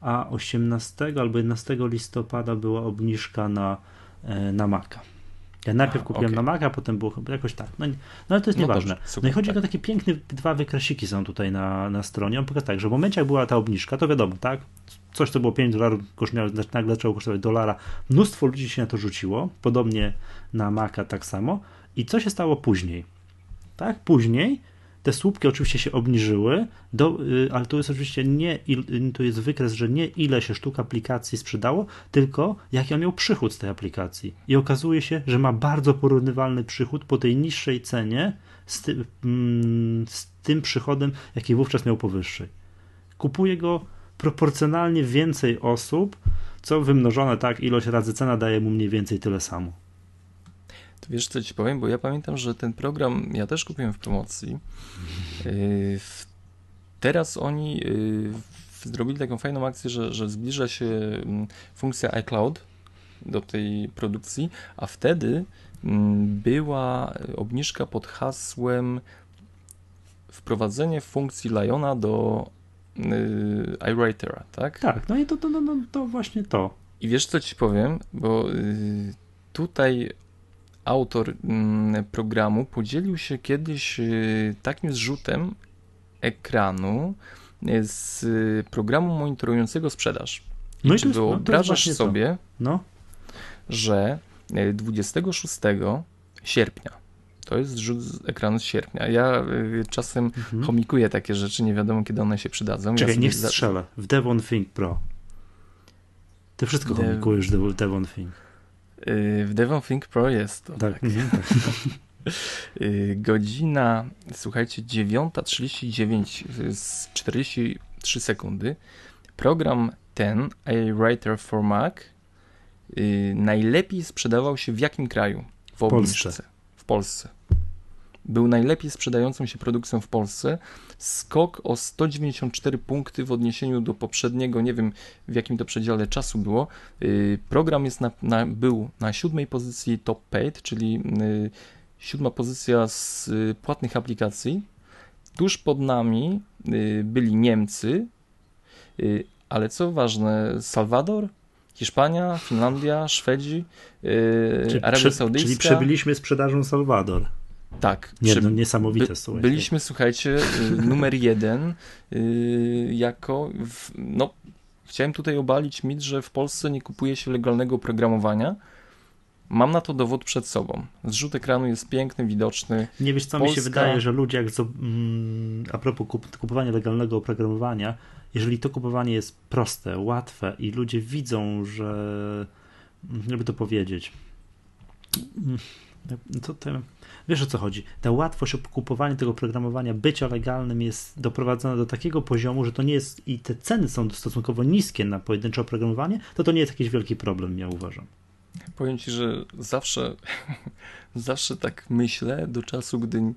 a 18 albo 11 listopada była obniżka na, e, na Maca. Ja najpierw kupiłem okay. na Maca, potem było chyba jakoś tak. No, no ale to jest no nieważne. Dobrze, super, no i chodzi tak. o takie piękne dwa wykresiki są tutaj na, na stronie. On pokazał tak, że w momencie jak była ta obniżka, to wiadomo, tak? Coś, co było 5 dolarów, miało, nagle zaczęło kosztować dolara. Mnóstwo ludzi się na to rzuciło. Podobnie na Maca tak samo. I co się stało później? Tak? Później te słupki oczywiście się obniżyły, do, y, ale to jest oczywiście nie, to jest wykres, że nie ile się sztuk aplikacji sprzedało, tylko jaki on miał przychód z tej aplikacji. I okazuje się, że ma bardzo porównywalny przychód po tej niższej cenie z, ty, mm, z tym przychodem, jaki wówczas miał powyższej. Kupuje go proporcjonalnie więcej osób, co wymnożone tak, ilość razy cena daje mu mniej więcej tyle samo. To wiesz, co ci powiem, bo ja pamiętam, że ten program ja też kupiłem w promocji. Yy, teraz oni yy, zrobili taką fajną akcję, że, że zbliża się mm, funkcja iCloud do tej produkcji, a wtedy mm, była obniżka pod hasłem wprowadzenie funkcji Liona do iWritera, tak? Tak, no i to, to, no, no, to właśnie to. I wiesz, co ci powiem, bo tutaj autor mm, programu podzielił się kiedyś y, takim zrzutem ekranu y, z programu monitorującego sprzedaż. No czy i jest, wyobrażasz no sobie, no. że 26 y, sierpnia, to jest zrzut z ekranu z sierpnia. Ja czasem mhm. chomikuję takie rzeczy, nie wiadomo kiedy one się przydadzą. Czekaj, ja nie strzelę. W Devon Think Pro. Ty wszystko De... chomikujesz w Devon Think. W Devon Think Pro jest to. Tak. tak. Mhm, tak. Y, godzina, słuchajcie, 9.39 z 43 sekundy. Program ten, A Writer for Mac, y, najlepiej sprzedawał się w jakim kraju? W Polsce. Polsce. Był najlepiej sprzedającą się produkcją w Polsce. Skok o 194 punkty w odniesieniu do poprzedniego, nie wiem w jakim to przedziale czasu było. Y, program jest na, na, był na siódmej pozycji top paid, czyli y, siódma pozycja z y, płatnych aplikacji. Tuż pod nami byli Niemcy, ale co ważne, Salwador, Hiszpania, Finlandia, Szwedzi, czyli Arabia Saudyjska. Czyli przebyliśmy sprzedażą Salwador. Tak. Nie, no, niesamowite, by, słuchajcie. Byliśmy, słuchajcie, y, numer jeden y, jako, w, no, chciałem tutaj obalić mit, że w Polsce nie kupuje się legalnego oprogramowania. Mam na to dowód przed sobą. Zrzut ekranu jest piękny, widoczny. Nie wiesz, co Polska... mi się wydaje, że ludzie, jak mm, a propos kupowania legalnego oprogramowania, jeżeli to kupowanie jest proste, łatwe i ludzie widzą, że, jakby to powiedzieć, mm, to, to, Wiesz o co chodzi? Ta łatwość kupowania tego programowania, bycia legalnym jest doprowadzona do takiego poziomu, że to nie jest i te ceny są stosunkowo niskie na pojedyncze oprogramowanie, to to nie jest jakiś wielki problem, ja uważam. Powiem ci, że zawsze, zawsze tak myślę do czasu, gdy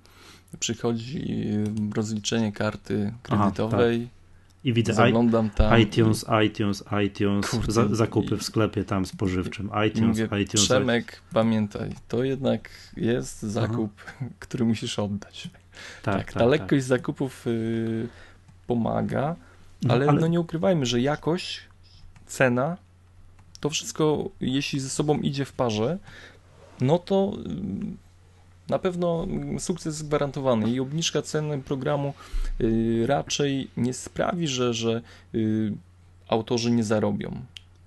przychodzi rozliczenie karty kredytowej. I widzę Zaglądam tam iTunes, iTunes, iTunes, Kurde, za, zakupy i... w sklepie tam spożywczym, iTunes, mówię, iTunes. Przemek, pamiętaj, to jednak jest zakup, Aha. który musisz oddać. Tak, tak, ta tak, lekkość tak. zakupów y, pomaga, no, ale, ale no nie ukrywajmy, że jakość, cena, to wszystko, jeśli ze sobą idzie w parze, no to na pewno sukces gwarantowany i obniżka ceny programu y, raczej nie sprawi, że, że y, autorzy nie zarobią.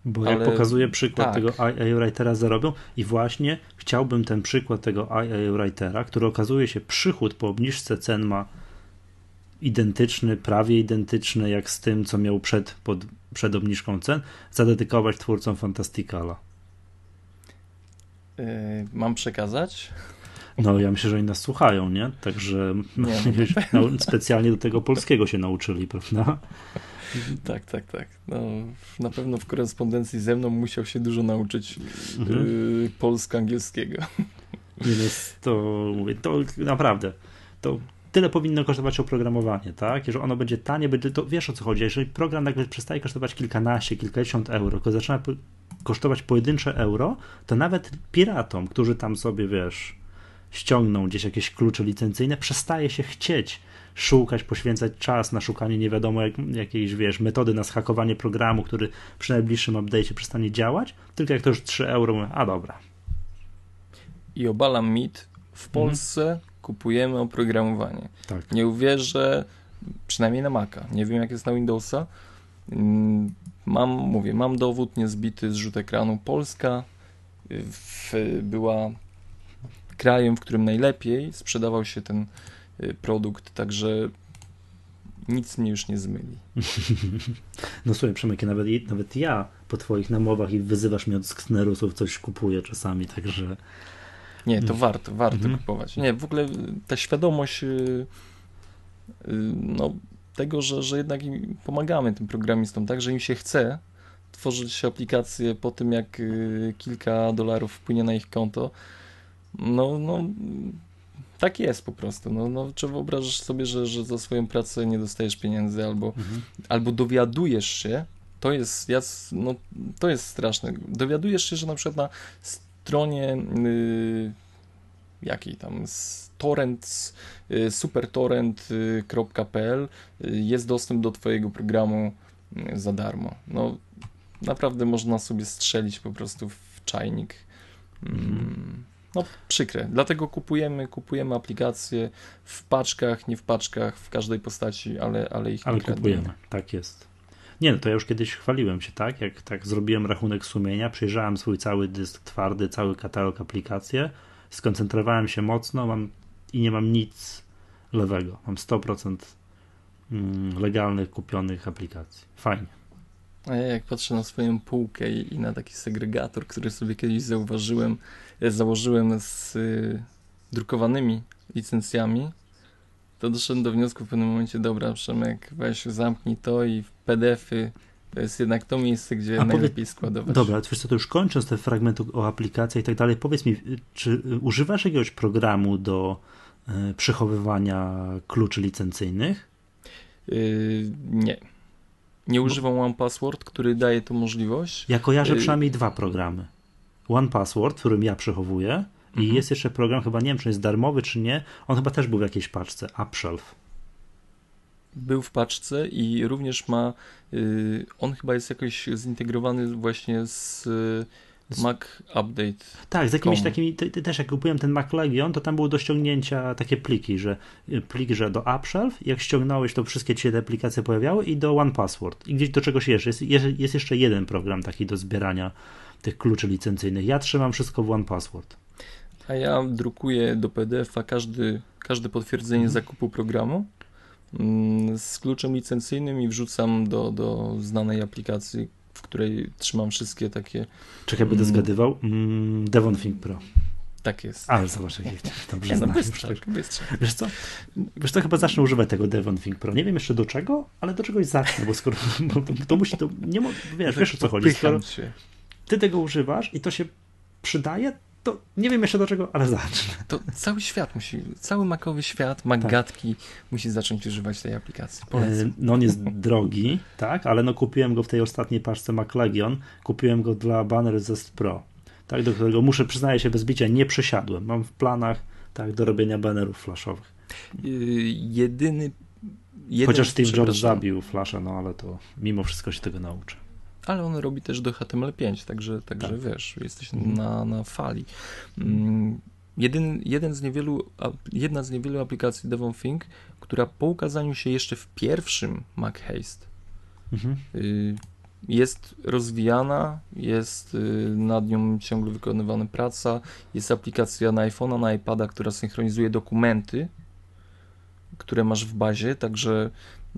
Bo Ale... jak pokazuje przykład tak. tego Writera zarobią i właśnie chciałbym ten przykład tego Writera, który okazuje się przychód po obniżce cen ma identyczny, prawie identyczny jak z tym, co miał przed, pod, przed obniżką cen, zadedykować twórcom Fantasticala. Yy, mam przekazać? No, ja myślę, że oni nas słuchają, nie? Także nie, no, specjalnie do tego polskiego się nauczyli, prawda? Tak, tak, tak. No, na pewno w korespondencji ze mną musiał się dużo nauczyć mhm. y, polsko-angielskiego. No, to mówię, to naprawdę, to tyle powinno kosztować oprogramowanie, tak? Jeżeli ono będzie tanie, będzie, to wiesz o co chodzi. Jeżeli program nagle przestaje kosztować kilkanaście, kilkadziesiąt euro, tylko zaczyna kosztować pojedyncze euro, to nawet piratom, którzy tam sobie, wiesz, ściągną gdzieś jakieś klucze licencyjne, przestaje się chcieć szukać, poświęcać czas na szukanie nie wiadomo jak, jakiejś, wiesz, metody na schakowanie programu, który przy najbliższym update'cie przestanie działać, tylko jak to już 3 euro, mówię, a dobra. I obalam mit, w mhm. Polsce mhm. kupujemy oprogramowanie. Tak. Nie uwierzę, przynajmniej na Maca, nie wiem jak jest na Windowsa, mm, mam, mówię, mam dowód niezbity zrzut ekranu. Polska w, była krajem, w którym najlepiej sprzedawał się ten y, produkt, także nic mnie już nie zmyli. No słuchaj, Przemek, nawet, nawet ja po twoich namowach i wyzywasz mnie od sknerusów coś kupuję czasami, także... Nie, to mm. warto, warto mhm. kupować. Nie, w ogóle ta świadomość y, y, no, tego, że, że jednak pomagamy tym programistom, tak, że im się chce tworzyć aplikacje po tym, jak kilka dolarów wpłynie na ich konto, no, no tak jest po prostu. No, no, czy wyobrażasz sobie, że, że za swoją pracę nie dostajesz pieniędzy albo, mhm. albo dowiadujesz się, to jest, ja, no, to jest straszne. Dowiadujesz się, że na przykład na stronie yy, jakiej tam torrent, yy, supertorrent.pl yy, jest dostęp do twojego programu y, za darmo. No naprawdę można sobie strzelić po prostu w czajnik. Mhm. Mm no przykre. Dlatego kupujemy, kupujemy aplikacje w paczkach, nie w paczkach, w każdej postaci, ale, ale ich Ale kupujemy, tak jest. Nie, no to ja już kiedyś chwaliłem się, tak? Jak tak zrobiłem rachunek sumienia, przejrzałem swój cały dysk twardy, cały katalog aplikacje, skoncentrowałem się mocno mam, i nie mam nic lewego. Mam 100% mm, legalnych, kupionych aplikacji. Fajnie. A ja jak patrzę na swoją półkę i, i na taki segregator, który sobie kiedyś zauważyłem, założyłem z, drukowanymi licencjami, to doszedłem do wniosku w pewnym momencie, dobra Przemek, weź zamknij to i w PDF-y to jest jednak to miejsce, gdzie A najlepiej powie... składować. Dobra, wiesz co, to już kończąc ten fragment o aplikacjach i tak dalej, powiedz mi, czy używasz jakiegoś programu do y, przechowywania kluczy licencyjnych? Yy, nie. Nie używam One Password, który daje tu możliwość. Ja kojarzę yy... przynajmniej dwa programy. One Password, w którym ja przechowuję i mhm. jest jeszcze program, chyba nie wiem, czy jest darmowy, czy nie. On chyba też był w jakiejś paczce, UpShelf. Był w paczce i również ma, yy, on chyba jest jakoś zintegrowany właśnie z Mac Update. Tak, z jakimiś takimi, też jak kupiłem ten Mac Legion, to tam były do ściągnięcia takie pliki, że y, plik, że do UpShelf, jak ściągnąłeś, to wszystkie ci te aplikacje pojawiały i do One Password. I gdzieś do czegoś jeszcze. Jest, jest jeszcze jeden program taki do zbierania tych kluczy licencyjnych. Ja trzymam wszystko w One Password. A ja drukuję do PDF-a każdy, każde potwierdzenie mhm. zakupu programu mm, z kluczem licencyjnym i wrzucam do, do znanej aplikacji, w której trzymam wszystkie takie. Czekaj, będę mm, zgadywał. Mm, Devon Think Pro. Tak jest. Ale zobacz, jak dobrze no, bystrzak, bystrzak. Wiesz co? Wiesz co, chyba zacznę używać tego Devon Think Pro. Nie wiem jeszcze do czego, ale do czegoś zacznę, bo skoro bo to musi to, nie wiesz, wiesz o co chodzi. Skoro ty tego używasz i to się przydaje, to nie wiem jeszcze do czego, ale zacznę. To cały świat musi, cały makowy świat, Magatki tak. musi zacząć używać tej aplikacji. Polecam. No on jest drogi, tak, ale no kupiłem go w tej ostatniej paczce Mac Legion, kupiłem go dla Banner Zest Pro, tak, do którego muszę, przyznaję się bez bicia, nie przesiadłem. Mam w planach, tak, do robienia banerów flashowych. Yy, jedyny Chociaż Steve Jobs zabił Flasha, no ale to mimo wszystko się tego nauczę ale on robi też do HTML5, także, także tak. wiesz, jesteś mhm. na, na fali. Mm, jeden, jeden z niewielu, jedna z niewielu aplikacji DevonThink, która po ukazaniu się jeszcze w pierwszym Mac Haste mhm. Y, jest rozwijana, jest y, nad nią ciągle wykonywana praca, jest aplikacja na iPhone'a, na iPada, która synchronizuje dokumenty, które masz w bazie, także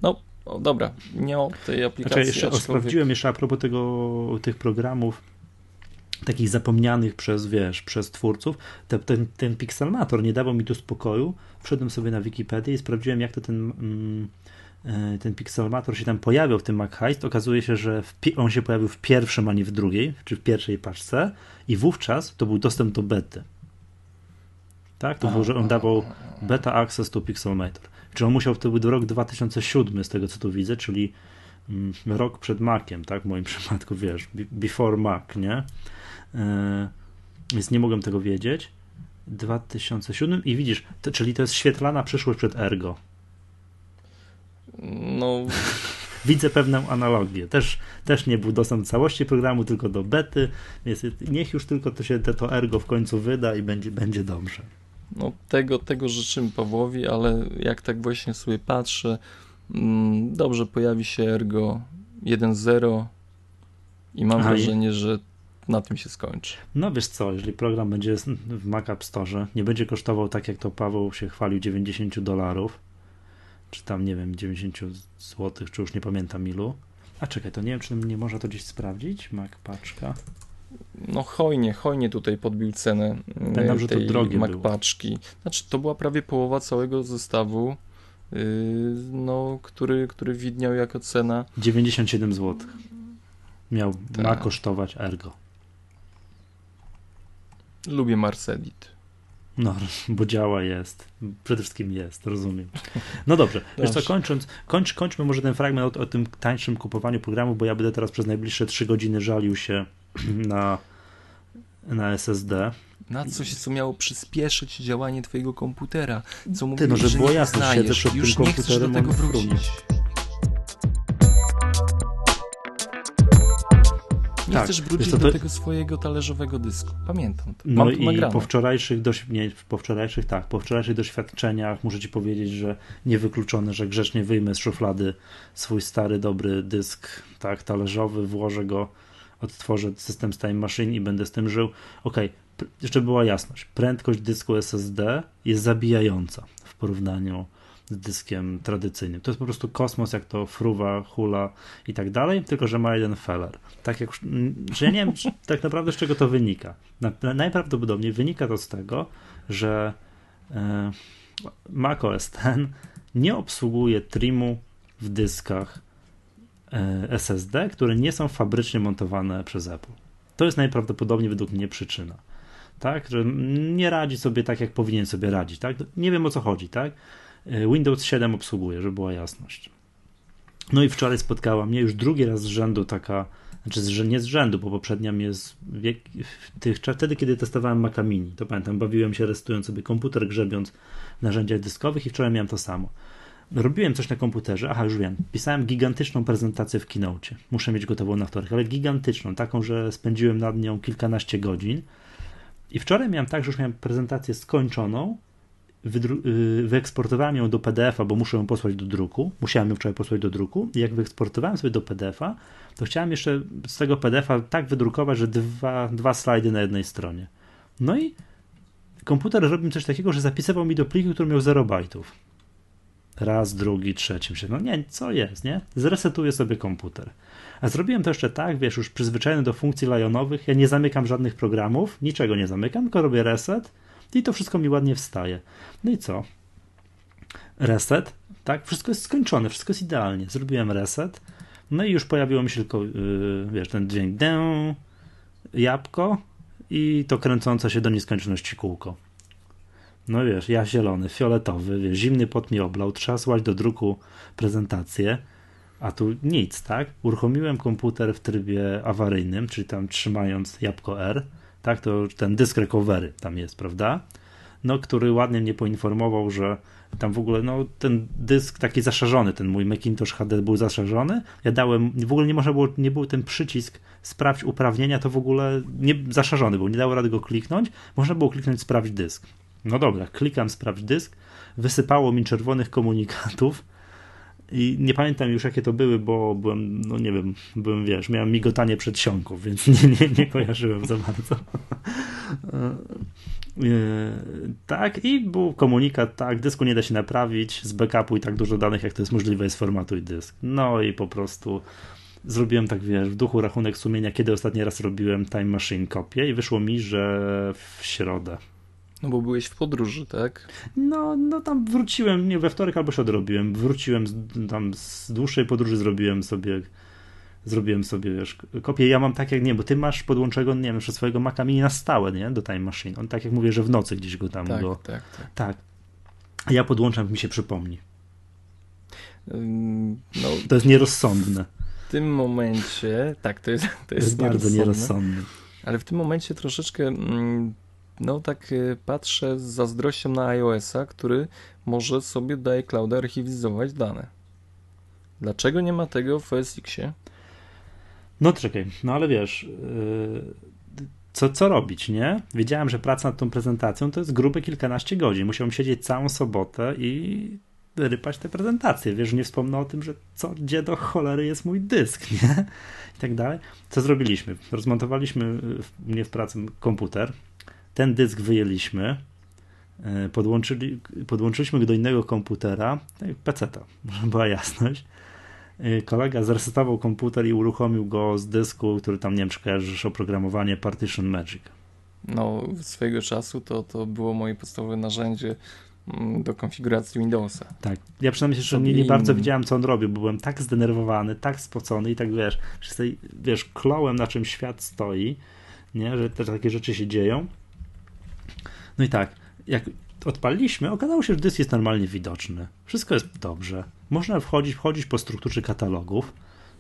no, o, dobra, nie o tej aplikacji. Znaczy, jeszcze, aczkolwiek... Sprawdziłem jeszcze a propos tego, tych programów takich zapomnianych przez, wiesz, przez twórców, ten, ten, ten Pixelmator nie dawał mi tu spokoju. Wszedłem sobie na Wikipedię i sprawdziłem, jak to ten, mm, e, ten Pixelmator się tam pojawiał w tym Mac Heist. Okazuje się, że on się pojawił w pierwszym, a nie w drugiej, czy w pierwszej paczce i wówczas to był dostęp do bety. Tak? To było, że on dawał beta access to Pixelmator. Czy on musiał wtedy rok 2007, z tego co tu widzę, czyli mm, rok przed Maciem, tak? W moim przypadku, wiesz, before Mac, nie? E, więc nie mogłem tego wiedzieć. 2007 i widzisz, to, czyli to jest świetlana przyszłość przed Ergo. No. Widzę pewną analogię. Też, też nie był dostęp do całości programu, tylko do bety, więc niech już tylko to się to Ergo w końcu wyda i będzie, będzie dobrze. No, tego, tego życzymy Pawłowi, ale jak tak właśnie sobie patrzę, mm, dobrze pojawi się Ergo 1.0 i mam Aha, wrażenie, że na tym się skończy. No wiesz co, jeżeli program będzie w Mac App Store, nie będzie kosztował tak jak to Paweł się chwalił 90 dolarów, czy tam nie wiem 90 zł, czy już nie pamiętam ilu. A czekaj, to nie wiem, czy nie można to gdzieś sprawdzić, Mac paczka no hojnie, hojnie tutaj podbił cenę Pamiętam, że tej to drogie MacPaczki. Znaczy, to była prawie połowa całego zestawu, yy, no, który, który widniał jako cena. 97 zł. Miał, Ta. ma kosztować Ergo. Lubię Marcedit. No, bo działa jest. Przede wszystkim jest, rozumiem. No dobrze, wiesz co, kończąc, kończ, kończmy może ten fragment o, o tym tańszym kupowaniu programu, bo ja będę teraz przez najbliższe 3 godziny żalił się na, na SSD. Na coś, co miało przyspieszyć działanie twojego komputera. Co Ty, no, żeby było jasne, siedzę przed tym komputerem, do tego wrócić. Nie tak, chcesz wrócić to, to... do tego swojego talerzowego dysku. Pamiętam to. no i po wczorajszych, dość, nie, po wczorajszych, tak, po wczorajszych doświadczeniach muszę ci powiedzieć, że niewykluczone, że grzecznie wyjmę z szuflady swój stary, dobry dysk, tak, talerzowy, włożę go odtworzę system z Time Machine i będę z tym żył. Ok, jeszcze była jasność. Prędkość dysku SSD jest zabijająca w porównaniu z dyskiem tradycyjnym. To jest po prostu kosmos, jak to fruwa, hula i tak dalej, tylko że ma jeden feller. Tak jak, że ja nie wiem tak naprawdę z czego to wynika. najprawdopodobniej wynika to z tego, że e, macOS ten nie obsługuje trimu w dyskach SSD, które nie są fabrycznie montowane przez Apple. To jest najprawdopodobniej według mnie przyczyna. Tak, że nie radzi sobie tak, jak powinien sobie radzić. Tak? Nie wiem o co chodzi, tak? E, Windows 7 obsługuje, żeby była jasność. No i wczoraj spotkała mnie już drugi raz z rzędu taka, znaczy że nie z rzędu, bo poprzednia mnie z wiek, tych, wtedy, kiedy testowałem Maca Mini, to pamiętam, bawiłem się restując sobie komputer, grzebiąc w narzędziach dyskowych i wczoraj miałem to samo. Robiłem coś na komputerze, aha, już wiem, pisałem gigantyczną prezentację w Keynote. Muszę mieć gotową na wtorek, ale gigantyczną, taką, że spędziłem nad nią kilkanaście godzin. I wczoraj miałem tak, że już miałem prezentację skończoną, Y, wyeksportowałem ją do PDF-a, bo muszę ją posłać do druku. Musiałem ją wczoraj posłać do druku. I jak wyeksportowałem sobie do PDF-a, to chciałem jeszcze z tego PDF-a tak wydrukować, że dwa, dwa slajdy na jednej stronie. No i komputer robił coś takiego, że zapisywał mi do pliku, który miał 0 bajtów. Raz, drugi, trzeci. Myślę, no nie, co jest, nie? Zresetuję sobie komputer. A zrobiłem to jeszcze tak, wiesz, już przyzwyczajony do funkcji lajonowych, ja nie zamykam żadnych programów, niczego nie zamykam, tylko robię reset i to wszystko mi ładnie wstaje. No i co? Reset, tak? Wszystko jest skończone, wszystko jest idealnie. Zrobiłem reset, no i już pojawiło mi się tylko, yy, wiesz, ten dźwięk dę, jabłko i to kręcące się do nieskończoności kółko. No wiesz, ja zielony, fioletowy, wiesz, zimny pot mi oblał, trzeba słać do druku prezentację, a tu nic, tak? Uruchomiłem komputer w trybie awaryjnym, czyli tam trzymając jabłko R, tak, to ten dysk recovery tam jest, prawda? No, który ładnie mnie poinformował, że tam w ogóle, no, ten dysk taki zaszarzony, ten mój Macintosh HD był zaszarzony. Ja dałem, w ogóle nie można było, nie był ten przycisk sprawdź uprawnienia, to w ogóle nie zaszarzony był, nie dało rady go kliknąć. Można było kliknąć sprawdź dysk. No dobra, klikam sprawdź dysk, wysypało mi czerwonych komunikatów, i nie pamiętam już jakie to były, bo byłem, no nie wiem, byłem, wiesz, miałem migotanie przedsionków, więc nie, nie, nie kojarzyłem za bardzo. E, tak, i był komunikat, tak, dysku nie da się naprawić, z backupu i tak dużo danych, jak to jest możliwe, jest formatuj dysk. No i po prostu zrobiłem tak, wiesz, w duchu rachunek sumienia, kiedy ostatni raz robiłem Time Machine kopię i wyszło mi, że w środę. No bo byłeś w podróży, tak? No, no tam wróciłem, nie we wtorek albo się odrobiłem. Wróciłem z, tam z dłuższej podróży, zrobiłem sobie zrobiłem sobie, wiesz, kopię. Ja mam tak jak, nie, bo ty masz podłączonego, nie wiem, przez swojego Maca Mini na stałe, nie, do Time Machine. On tak jak mówię, że w nocy gdzieś go tam tak, go... Tak, tak. Tak. Ja podłączam, mi się przypomni. No, to jest nierozsądne. W tym momencie, tak, to jest, to jest, to jest bardzo nierozsądne. Ale w tym momencie troszeczkę mm, no tak y, patrzę z zazdrością na iOS-a, który może sobie do iClouda archiwizować dane. Dlaczego nie ma tego w OSX-ie? No czekaj, no ale wiesz, yy, co, co robić, nie? Wiedziałem, że praca nad tą prezentacją to jest grube kilkanaście godzin. Musiałem siedzieć całą sobotę i rypać tę prezentację. Wiesz, nie wspomnę o tym, że co, gdzie do cholery jest mój dysk, nie? I tak dalej. Co zrobiliśmy? Rozmontowaliśmy mnie w pracy komputer, ten dysk wyjęliśmy, e, podłączyli, podłączyliśmy go do innego komputera, PC-ta, żeby była jasność. E, kolega zresetował komputer i uruchomił go z dysku, który tam, nie wiem, czy kojarzysz oprogramowanie Partition Magic. No, swojego czasu to, to było moje podstawowe narzędzie mm, do konfiguracji Windowsa. Tak. Ja przynajmniej jeszcze nie, nie bardzo widziałem, co on robił, bo byłem tak zdenerwowany, tak spocony i tak wiesz, wiesz, klołem na czym świat stoi, nie, że te takie rzeczy się dzieją. No i tak, jak odpaliliśmy, okazało się, że dysk jest normalnie widoczny. Wszystko jest dobrze. Można wchodzić, wchodzić po strukturze katalogów,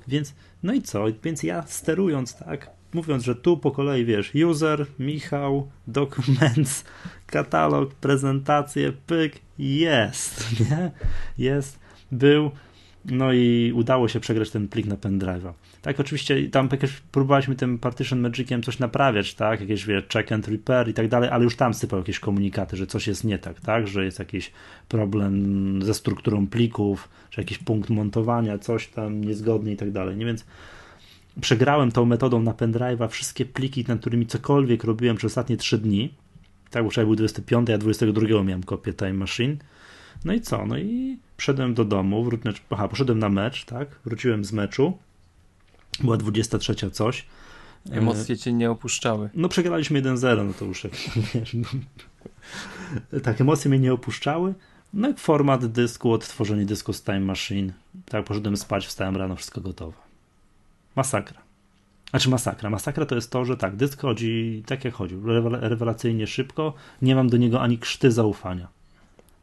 więc no i co? Więc ja sterując tak, mówiąc, że tu po kolei wiesz, user, Michał, documents, katalog, prezentacje, pyk, jest, nie? Jest, był, no i udało się przegrać ten plik na pendrive'a. Tak, oczywiście tam jakieś próbowaliśmy tym Partition Magiciem coś naprawiać, tak, jakieś wie, check and repair i tak dalej, ale już tam sypał jakieś komunikaty, że coś jest nie tak, tak, że jest jakiś problem ze strukturą plików, że jakiś punkt montowania, coś tam niezgodnie i tak dalej, nie, więc przegrałem tą metodą na pendrive'a wszystkie pliki, nad którymi cokolwiek robiłem przez ostatnie 3 dni, tak, bo wczoraj był 25, ja 22 miałem kopię Time Machine, no i co, no i wszedłem do domu, wró- znaczy, aha, poszedłem na mecz, tak, wróciłem z meczu, była 23 coś. Emocje cię nie opuszczały. No przegraliśmy 1-0, no to już wiesz, no, tak, emocje mnie nie opuszczały. No i format dysku, odtworzenie dysku z Time Machine. Tak, poszedłem spać, wstałem rano, wszystko gotowe. Masakra. Znaczy masakra. Masakra to jest to, że tak, dysk chodzi tak jak chodził, rewelacyjnie szybko, nie mam do niego ani krzty zaufania.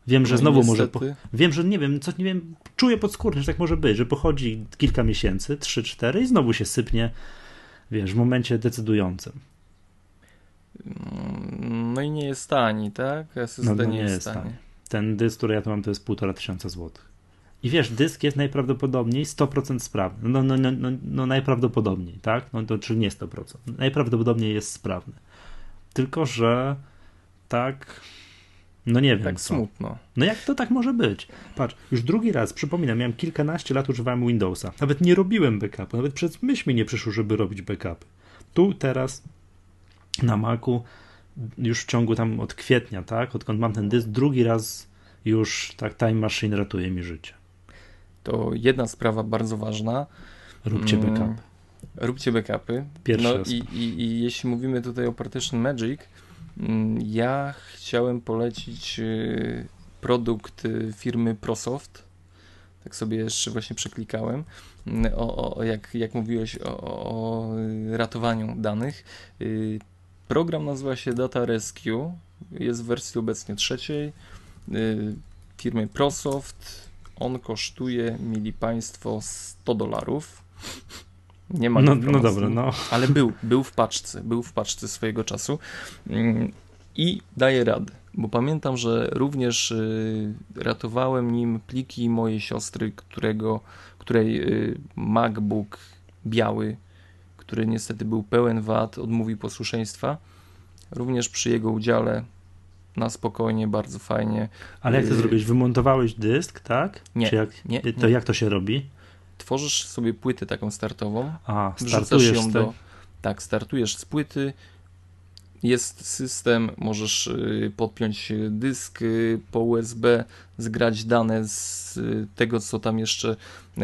Wiem, że no znowu może. Wiem, że nie wiem, co nie wiem, czuję podskórnie, że tak może być, że pochodzi kilka miesięcy, 3-4 i znowu się sypnie, wiesz, w momencie decydującym. No i nie jest tani, tak? SSD no, no nie, nie, jest tani. tani. Ten dysk, który ja tu mam, to jest półtora tysiąca złotych. I wiesz, dysk jest najprawdopodobniej 100% sprawny. No, no, no, no, no najprawdopodobniej, tak? No to czy nie 100%. Najprawdopodobniej jest sprawny. Tylko, że tak no nie wiem. Tak co. smutno. No jak to tak może być? Patrz, już drugi raz, przypominam, miałem kilkanaście lat używałem Windowsa. Nawet nie robiłem backupu, nawet przez myśl mi nie przyszło, żeby robić backupy. Tu, teraz, na Macu, już w ciągu tam od kwietnia, tak, odkąd mam ten dysk, drugi raz już tak Time Machine ratuje mi życie. To jedna sprawa bardzo ważna. Róbcie mm, backup. Róbcie backupy. Pierwszy no i, i, i jeśli mówimy tutaj o Partition Magic, ja chciałem polecić y, produkt y, firmy ProSoft. Tak sobie jeszcze właśnie przeklikałem. Mm, o, o jak, jak mówiłeś o, o ratowaniu danych. Y, program nazywa się Data Rescue. Jest w wersji obecnie trzeciej. Firmy ProSoft. On kosztuje, mieli Państwo, 100 dolarów. Nie ma no, no dobra, no. Ale był, był w paczce, był w paczce swojego czasu mm, i daje radę, bo pamiętam, że również y, ratowałem nim pliki mojej siostry, którego, której y, MacBook biały, który niestety był pełen wad, odmówił posłuszeństwa. Również przy jego udziale na spokojnie, bardzo fajnie. Ale jak to y, zrobić? Wymontowałeś dysk, tak? Nie, jak, nie, To nie. jak to się robi? Tworzysz sobie płytę taką startową. A, startujesz ją do. Tak, startujesz z płyty. Jest system, możesz y, podpiąć dysk y, po USB, zgrać dane z y, tego, co tam jeszcze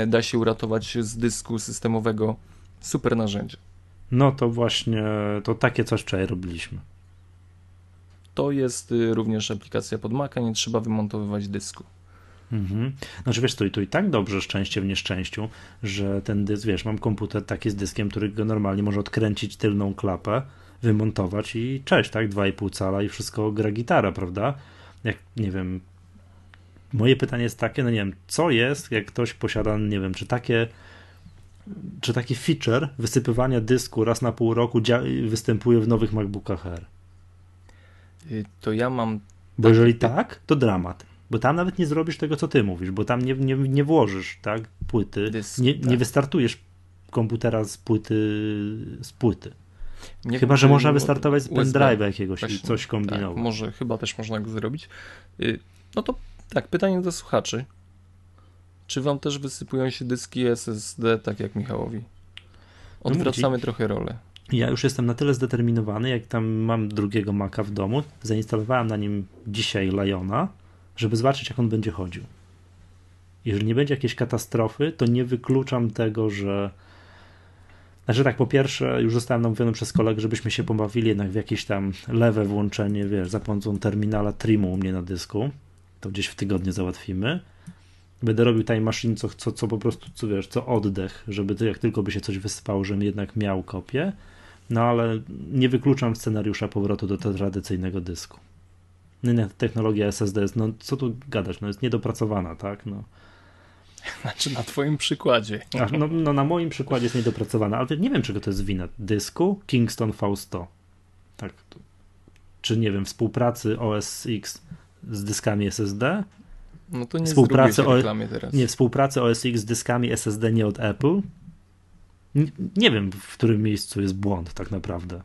da się uratować z dysku systemowego. Super narzędzie. No to właśnie, to takie coś wczoraj robiliśmy. To jest również aplikacja pod Maca, nie trzeba wymontowywać dysku. Mhm. Znaczy wiesz, to i, to i tak dobrze szczęście w nieszczęściu, że ten dysk, wiesz, mam komputer taki z dyskiem, który go normalnie może odkręcić tylną klapę, wymontować i cześć, tak, 2,5 cala i wszystko gra gitara, prawda? Jak, nie wiem, moje pytanie jest takie, no nie wiem, co jest, jak ktoś posiada, nie wiem, czy takie czy taki feature wysypywania dysku raz na pół roku występuje w nowych MacBookach Air? Y, to ja mam. Bo jeżeli tak, to dramat. Bo tam nawet nie zrobisz tego, co ty mówisz, bo tam nie, nie, nie włożysz tak, płyty, Dysk, nie, tak. nie wystartujesz komputera z płyty z płyty. Nie chyba, że można wystartować z pendrive'a jakiegoś i coś kombinować. Tak, może, chyba też można go zrobić. Y, no to tak, pytanie do słuchaczy. Czy wam też wysypują się dyski SSD tak jak Michałowi? No Odwracamy no, trochę rolę. Ja już jestem na tyle zdeterminowany, jak tam mam drugiego Maca w domu. Zainstalowałem na nim dzisiaj Liona żeby zobaczyć, jak on będzie chodził. Jeżeli nie będzie jakiejś katastrofy, to nie wykluczam tego, że. Znaczy tak, po pierwsze, już zostałem namówiony przez kolegę, żebyśmy się pobawili jednak w jakieś tam lewe włączenie, wiesz, za pomocą terminala Trimu u mnie na dysku. To gdzieś w tygodniu załatwimy. Będę robił time machine, co, co, co po prostu, co wiesz, co oddech, żeby jak tylko by się coś wysypało, żebym jednak miał kopię. No ale nie wykluczam scenariusza powrotu do tradycyjnego dysku technologia SSD jest, no co tu gadać, no jest niedopracowana, tak, no. Znaczy na twoim przykładzie. Ach, no, no, na moim przykładzie jest niedopracowana, ale nie wiem, czego to jest wina. Dysku Kingston V100. Tak. Czy nie wiem, współpracy OS X z dyskami SSD? No to nie współpracy o... teraz. Nie, współpracy OS X z dyskami SSD nie od Apple? Nie, nie wiem, w którym miejscu jest błąd tak naprawdę.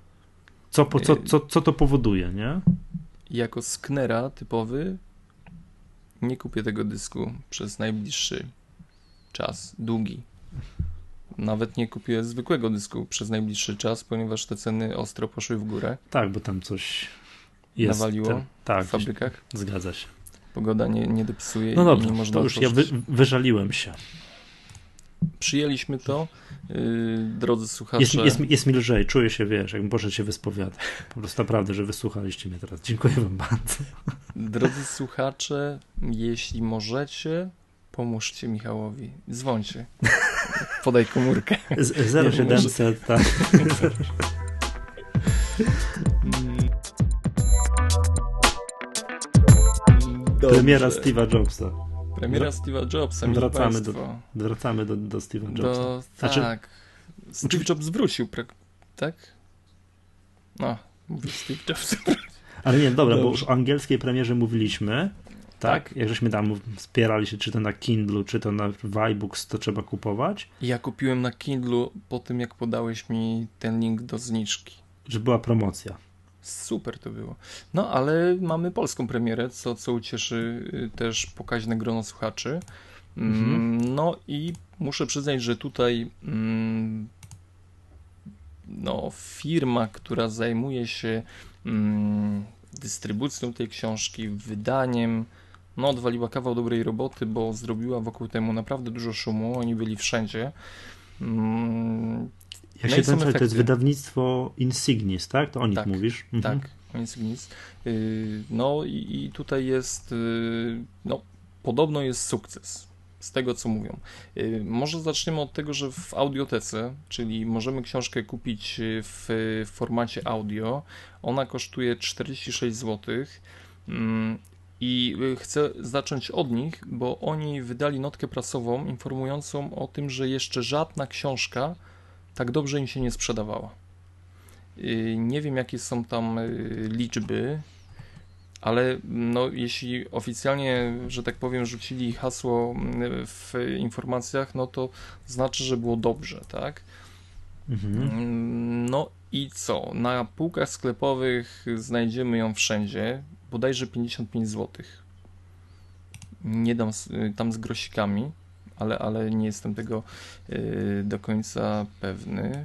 Co, po, co, co, co to powoduje, nie? Jako sknera typowy nie kupię tego dysku przez najbliższy czas, długi. Nawet nie kupię zwykłego dysku przez najbliższy czas, ponieważ te ceny ostro poszły w górę. Tak, bo tam coś jest. Nawaliło te, tak, w fabrykach. Zgadza się. Pogoda nie, nie dopisuje no dobrze, i nie można to już ja wy, wyżaliłem się. Przyjęliśmy to, yy, drodzy słuchacze. Jest, jest, jest mi lżej, czuję się, wiesz, jakbym poszedł się wyspowiadać. Po prostu naprawdę, że wysłuchaliście mnie teraz. Dziękuję wam bardzo. Drodzy słuchacze, jeśli możecie, pomóżcie Michałowi. Dzwońcie. Podaj komórkę. 0700, tak. Premiera Steve'a Jobsa. Premiera Steve'a Jobsa. Wracamy, do, wracamy do, do Steve'a Jobsa. Do, znaczy, tak. Steve Jobs wrócił, tak? No, mówię Steve Jobs. Ale nie, dobra, Dobrze. bo już o angielskiej premierze mówiliśmy. Tak? tak? Jak żeśmy tam wspierali się, czy to na Kindlu, czy to na Vibooks, to trzeba kupować. Ja kupiłem na Kindlu po tym, jak podałeś mi ten link do zniżki. Że była promocja. Super to było. No, ale mamy polską premierę, co, co ucieszy y, też pokaźne grono słuchaczy. Mm, mhm. No i muszę przyznać, że tutaj mm, no, firma, która zajmuje się mm, dystrybucją tej książki, wydaniem, no odwaliła kawał dobrej roboty, bo zrobiła wokół temu naprawdę dużo szumu, oni byli wszędzie. Jak no się ten to jest wydawnictwo Insignis, tak? To o nich tak, mówisz? Mhm. Tak, Insignis. Y, no i, i tutaj jest, y, no podobno jest sukces z tego, co mówią. Y, może zaczniemy od tego, że w audiotece, czyli możemy książkę kupić w formacie audio, ona kosztuje 46 zł. Mm, I chcę zacząć od nich, bo oni wydali notkę prasową informującą o tym, że jeszcze żadna książka tak dobrze im się nie sprzedawała. Y, nie wiem, jakie są tam y, liczby, ale no, jeśli oficjalnie, że tak powiem, rzucili hasło y, w informacjach, no to znaczy, że było dobrze, tak? Mhm. Mm, no i co? Na półkach sklepowych znajdziemy ją wszędzie, bodajże 55 zł. Nie dam tam z grosikami ale, ale nie jestem tego y, do końca pewny.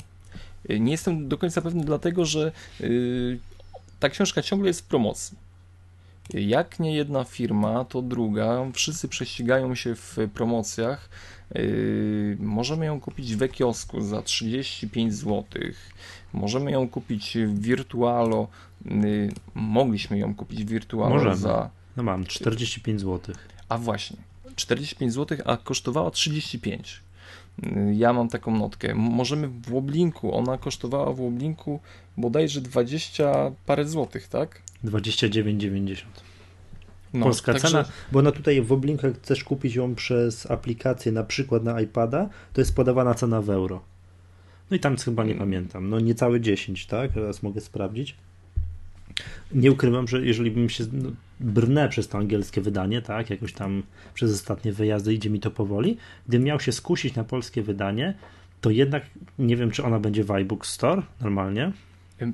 Y, nie jestem do końca pewny, dlatego że y, ta książka ciągle jest w promocji. Jak nie jedna firma, to druga. Wszyscy prześcigają się w promocjach. Możemy ją kupić w kiosku za 35 zł. Możemy ją kupić w Virtualo. Mogliśmy ją kupić w Virtualo Możemy. za. No mam 45 zł. A właśnie. 45 zł, a kosztowała 35. Ja mam taką notkę. Możemy w Łoblinku, ona kosztowała w Łoblinku bodajże 20 parę złotych, tak? 29,90. No, Polska także... cena, bo ona tutaj w Oblinku, jak chcesz kupić ją przez aplikację, na przykład na iPada, to jest podawana cena w euro. No i tam chyba nie pamiętam, no niecałe 10, tak? Teraz mogę sprawdzić nie ukrywam, że jeżeli bym się no, brnę przez to angielskie wydanie, tak, jakoś tam przez ostatnie wyjazdy idzie mi to powoli, gdybym miał się skusić na polskie wydanie, to jednak nie wiem, czy ona będzie w iBook Store normalnie.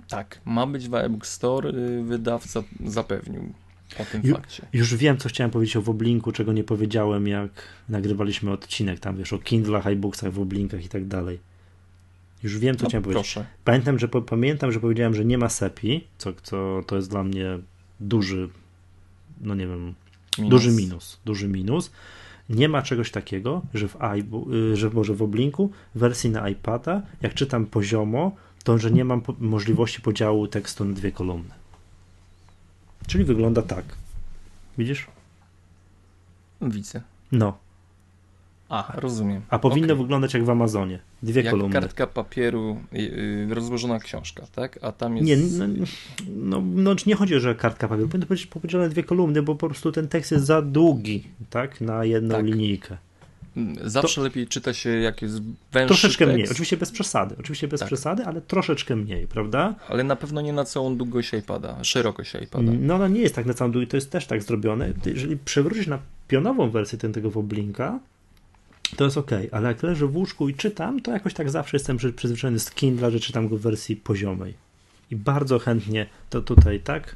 Tak, ma być w iBook Store, y, wydawca zapewnił o tym Ju, fakcie. Już wiem, co chciałem powiedzieć o Woblinku, czego nie powiedziałem, jak nagrywaliśmy odcinek tam, wiesz, o Kindlach, iBooksach, Woblinkach i tak dalej. Już wiem, co no, chciałem proszę. powiedzieć. Pamiętam że, pamiętam, że powiedziałem, że nie ma SEPI, co, co to jest dla mnie duży, no nie wiem, minus. duży minus. Duży minus. Nie ma czegoś takiego, że w, iBook, y, że może w Oblinku wersji na iPada, jak czytam poziomo, to że nie mam możliwości podziału tekstu na dwie kolumny. Czyli wygląda tak. Widzisz? Widzę. No. A, rozumiem. A powinno okay. wyglądać jak w Amazonie. Dwie jak kolumny. kartka papieru, yy, rozłożona książka, tak? A tam jest... Nie, no, no, no, nie chodzi o, że kartka papieru. Powinno być podzielone dwie kolumny, bo po prostu ten tekst jest za długi, tak? Na jedną tak. linijkę. Mm, zawsze to... lepiej czyta się, jak jest węższy Troszeczkę tekst. mniej, oczywiście bez przesady, oczywiście bez tak. przesady, ale troszeczkę mniej, prawda? Ale na pewno nie na całą długość iPada, szerokość iPada. No ona nie jest tak na całą długość, to jest też tak zrobione. Jeżeli przewrócisz na pionową wersję ten, tego Woblinka, to jest ok, ale jak leżę w łóżku i czytam, to jakoś tak zawsze jestem przyzwyczajony z Kindle, że czytam go w wersji poziomej. I bardzo chętnie to tutaj, tak?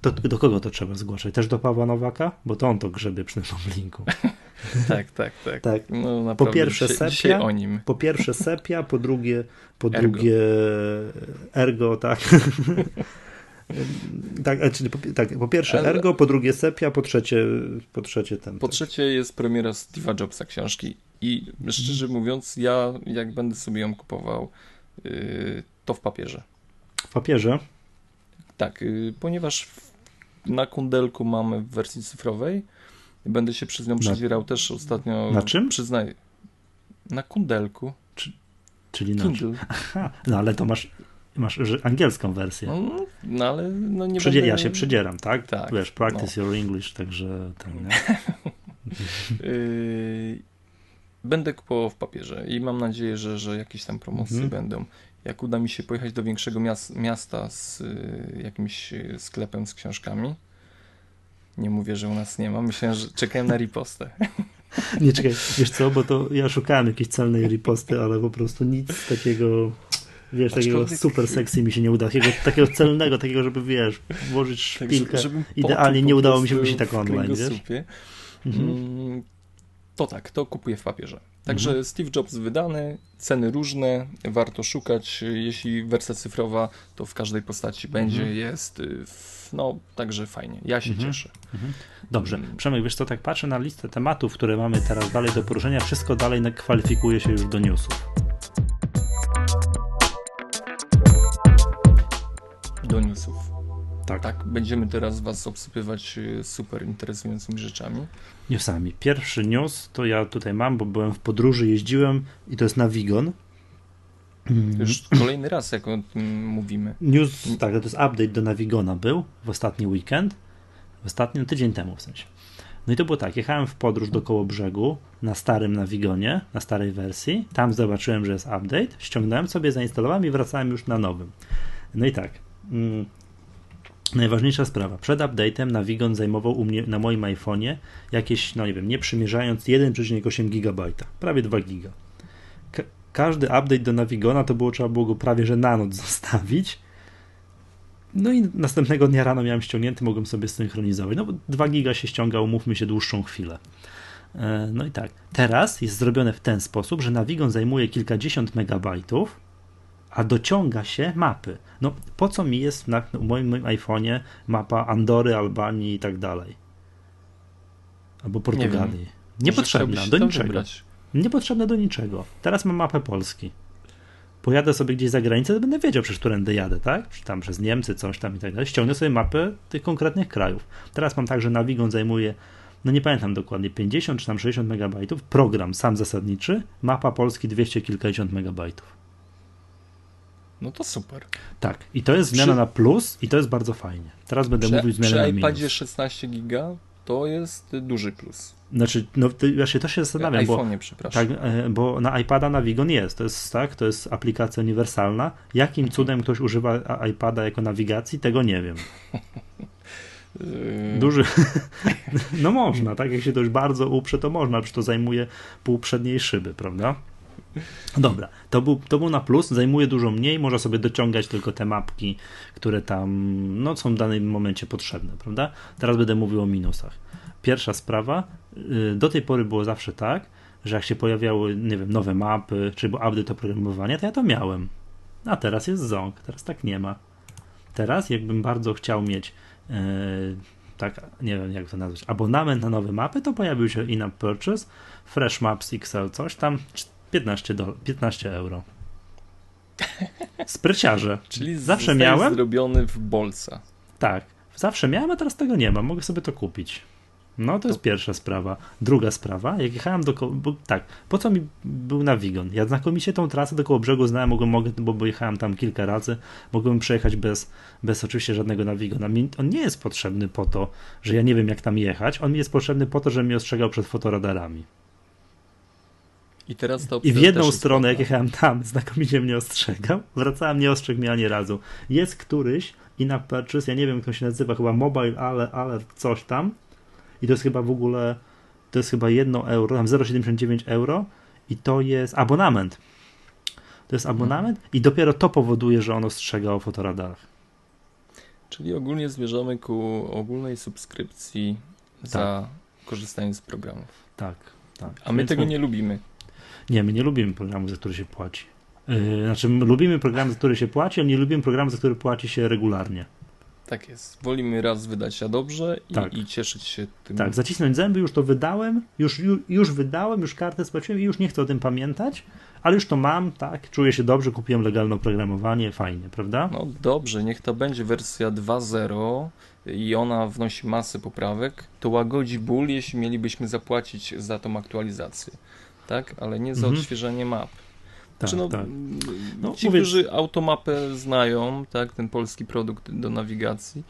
To, do kogo to trzeba zgłaszać? Też do Pawła Nowaka? Bo to on to grzebie przy tym linku. tak, tak, tak. tak. No, po pierwsze dzisiaj, sepia, dzisiaj o nim. po pierwsze sepia, po drugie, po ergo. drugie ergo, tak. tak, czyli po, tak, po pierwsze Ergo, po drugie Sepia, po trzecie, po trzecie ten. Po trzecie jest premiera Steve'a Jobsa książki I szczerze mówiąc, ja jak będę sobie ją kupował, yy, to w papierze. W papierze? Tak, yy, ponieważ na kundelku mamy w wersji cyfrowej. Będę się przez nią przedzierał też ostatnio. Na czym? Przyznaj. Na kundelku. Czyli na Kindle. Aha, no ale to masz, masz angielską wersję. No, no ale no nie Przydzie, będę... Ja się przydzieram, tak? Tak, Wiesz, practice no. your English, także ten? Yy, będę kupował w papierze i mam nadzieję, że, że jakieś tam promocje Mhm. będą. Jak uda mi się pojechać do większego mias miasta z y, jakimś y, sklepem z książkami, nie mówię, że u nas nie ma, myślę, że czekałem na ripostę. Nie czekaj, wiesz co, bo to ja szukałem jakiejś celnej riposty, ale po prostu nic takiego, wiesz, takiego Aczkolwiek- super sexy mi się nie uda, takiego, takiego celnego, takiego, żeby wiesz, włożyć Tak, szpilkę. żebym Idealnie nie udało mi się myśleć tak online, wiesz? Mhm. Mm, To tak, to kupuję w papierze. Także Mhm. Steve Jobs wydany, ceny różne, warto szukać. Jeśli wersja cyfrowa, to w każdej postaci będzie, Mhm. jest. y, No, także fajnie. Ja się Mhm. cieszę. Dobrze, Przemek, wiesz co, tak patrzę na listę tematów, które mamy teraz dalej do poruszenia, wszystko dalej kwalifikuje się już do newsów. Do newsów. Tak, Tak, będziemy teraz Was obsypywać y, super interesującymi rzeczami. newsami. Pierwszy news to ja tutaj mam, bo byłem w podróży, jeździłem i to jest Navigon. Mm. Już kolejny raz, jak o tym mówimy. News, tak, to jest update do Navigona był w ostatni weekend, w ostatni no, tydzień temu w sensie. No i to było tak, jechałem w podróż do koło brzegu na starym Navigonie, na starej wersji, tam zobaczyłem, że jest update, ściągnąłem sobie, zainstalowałem i wracałem już na nowym. No i tak, mm, najważniejsza sprawa, przed update'em Navigon zajmował u mnie na moim iPhone'ie jakieś, no nie wiem, nie przymierzając 1,8 GB, prawie 2 GB. Ka- każdy update do Navigona to było, trzeba było go prawie że na noc zostawić. No i następnego dnia rano miałem ściągnięty, mogłem sobie synchronizować. No bo 2 giga się ściąga, umówmy się, dłuższą chwilę. E, No i tak. Teraz jest zrobione w ten sposób, że Navigon zajmuje kilkadziesiąt megabajtów, a dociąga się mapy. No po co mi jest na w moim, moim iPhone'ie mapa Andory, Albanii i tak dalej? Albo Portugalii. Może Niepotrzebna, do niczego. wybrać. Niepotrzebne do niczego. Teraz mam mapę Polski. Pojadę sobie gdzieś za granicę, to będę wiedział, przez którędy jadę, tak? Czy Tam przez Niemcy, coś tam i tak dalej. Ściągnę sobie mapę tych konkretnych krajów. Teraz mam tak, że Navigon zajmuje, no nie pamiętam dokładnie, 50 czy tam 60 megabajtów. Program sam zasadniczy, mapa Polski 200 kilkadziesiąt megabajtów. No to super. Tak, i to jest zmiana Przy- na plus i to jest bardzo fajnie. Teraz będę Przy, mówił zmianę na przy minus. iPadzie 16 giga to jest duży plus. Znaczy, no to, właśnie to się zastanawiam, bo. Tak, e, bo na iPada Navigon jest, to jest tak, to jest aplikacja uniwersalna. Jakim cudem ktoś używa iPada jako nawigacji, tego nie wiem. Duży. No można, tak? Jak się dość bardzo uprze, to można, przecież to zajmuje pół przedniej szyby, prawda? Dobra, to był, to był na plus, zajmuje dużo mniej, można sobie dociągać tylko te mapki, które tam no, są w danym momencie potrzebne, prawda? Teraz będę mówił o minusach. Pierwsza sprawa, y, do tej pory było zawsze tak, że jak się pojawiały, nie wiem, nowe mapy, czy był update oprogramowania, to ja to miałem. A teraz jest ząg, teraz tak nie ma. Teraz, jakbym bardzo chciał mieć e, tak, nie wiem jak to nazwać, abonament na nowe mapy, to pojawił się in-app purchase, Fresh Maps XL, coś tam, 15, do, 15 euro. Spryciarze. Czyli zawsze miałem, zrobiony w bolca. tak, zawsze miałem, a teraz tego nie mam, mogę sobie to kupić. No to jest pierwsza sprawa. Druga sprawa, jak jechałem do, bo, tak, po co mi był Navigon? Ja znakomicie tą trasę do koło brzegu znałem, mogłem, mogę, bo, bo jechałem tam kilka razy, mogłem przejechać bez, bez oczywiście żadnego Navigona. Mi, on nie jest potrzebny po to, że ja nie wiem jak tam jechać, on mi jest potrzebny po to, żeby mnie ostrzegał przed fotoradarami. I teraz to I w jedną stronę, jak jechałem tam, znakomicie mnie ostrzegał, wracałem, nie ostrzegł mnie ani razu. Jest któryś in-app purchase, ja nie wiem jak to się nazywa, chyba mobile ale, alert coś tam i to jest chyba w ogóle, to jest chyba 1 euro, tam 0,79 euro i to jest abonament. To jest abonament i dopiero to powoduje, że on ostrzega o fotoradarach. Czyli ogólnie zmierzamy ku ogólnej subskrypcji za korzystanie z programów. Tak, tak. A my Więc tego mów- nie lubimy. Nie, my nie lubimy programu, za który się płaci. Yy, znaczy, my lubimy program, za który się płaci, ale nie lubimy programu, za który płaci się regularnie. Tak jest. Wolimy raz wydać się dobrze i, Tak. i cieszyć się tym. Tak, zacisnąć zęby, już to wydałem, już, już, już wydałem, już kartę spłaciłem i już nie chcę o tym pamiętać, ale już to mam, tak, czuję się dobrze, kupiłem legalne oprogramowanie, fajnie, prawda? No dobrze, niech to będzie wersja 2.0 i ona wnosi masę poprawek, to łagodzi ból, jeśli mielibyśmy zapłacić za tą aktualizację. Tak, ale nie za Mhm. odświeżenie map. tak, Znaczy, no, tak. No, ci, mówię- którzy automapę znają, tak, ten polski produkt do nawigacji,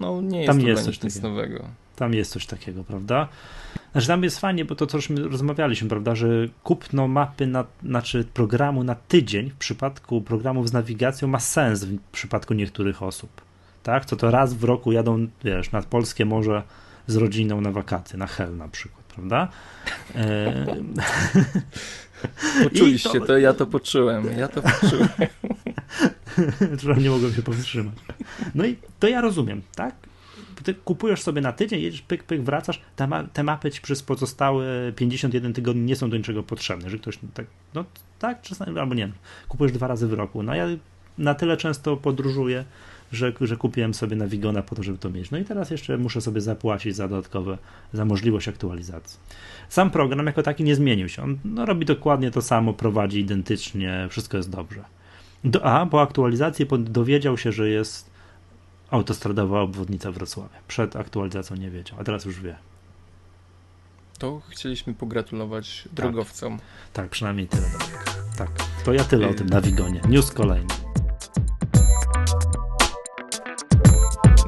no nie jest Tam to jest dla nich coś nic takiego. nowego. Tam jest coś takiego, prawda? Znaczy tam jest fajnie, bo to co już my rozmawialiśmy, prawda, że kupno mapy, na, znaczy programu na tydzień w przypadku programów z nawigacją ma sens w przypadku niektórych osób, tak? Co to raz w roku jadą, wiesz, nad polskie morze z rodziną na wakacje, na Hel na przykład, prawda? E, Poczuliście I to- to, ja to poczułem, ja to poczułem. nie mogłem się powstrzymać. No i to ja rozumiem, tak? Ty kupujesz sobie na tydzień, jedziesz, pyk, pyk, wracasz, te, ma, te mapy ci przez pozostałe 51 tygodni nie są do niczego potrzebne, że ktoś tak, no tak, czasami, albo nie wiem, kupujesz dwa razy w roku. No ja na tyle często podróżuję, że, że kupiłem sobie Navigona po to, żeby to mieć. No i teraz jeszcze muszę sobie zapłacić za dodatkowe, za możliwość aktualizacji. Sam program jako taki nie zmienił się. On no, robi dokładnie to samo, prowadzi identycznie, wszystko jest dobrze. Do, a po aktualizacji dowiedział się, że jest autostradowa obwodnica Wrocławia. Przed aktualizacją nie wiedział, a teraz już wie. To chcieliśmy pogratulować drogowcom. Tak, przynajmniej tyle. Tak, to ja tyle o tym Navigonie. News kolejny.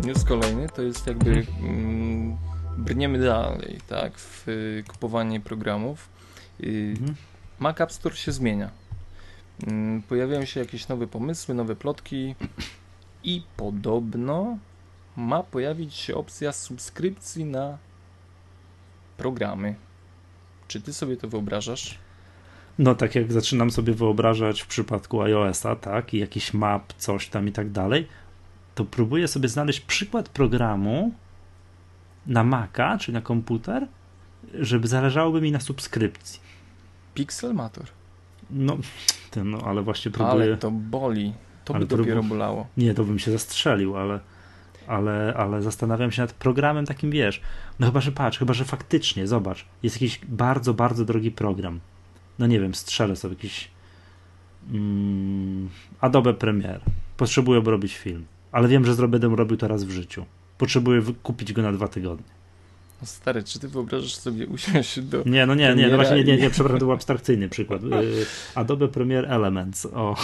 News kolejny to jest jakby mm, brniemy dalej, tak, w y, kupowanie programów. Y, Mhm. Mac App Store się zmienia. Mm, Pojawiają się jakieś nowe pomysły, nowe plotki i podobno ma pojawić się opcja subskrypcji na programy. Czy ty sobie to wyobrażasz? No tak jak zaczynam sobie wyobrażać w przypadku iOS-a, tak, i jakiś map, coś tam i tak dalej, to próbuję sobie znaleźć przykład programu na Maca, czy na komputer, żeby zależałoby mi na subskrypcji. Pixelmator. No, to no ale właśnie próbuję... Ale to boli. To by dopiero próbu- bolało. Nie, to bym się zastrzelił, ale, ale, ale zastanawiam się nad programem takim, wiesz, no chyba, że patrz, chyba, że faktycznie, zobacz, jest jakiś bardzo, bardzo drogi program. No nie wiem, strzelę sobie jakiś mm, Adobe Premiere. Potrzebuję robić film, ale wiem, że zrobię, będę robił to raz w życiu. Potrzebuję kupić go na dwa tygodnie. No stary, czy ty wyobrażasz sobie usiąść do... Nie, no nie, nie, no właśnie, nie, i- nie, przepraszam, to był abstrakcyjny przykład. Y, Adobe Premiere Elements, o.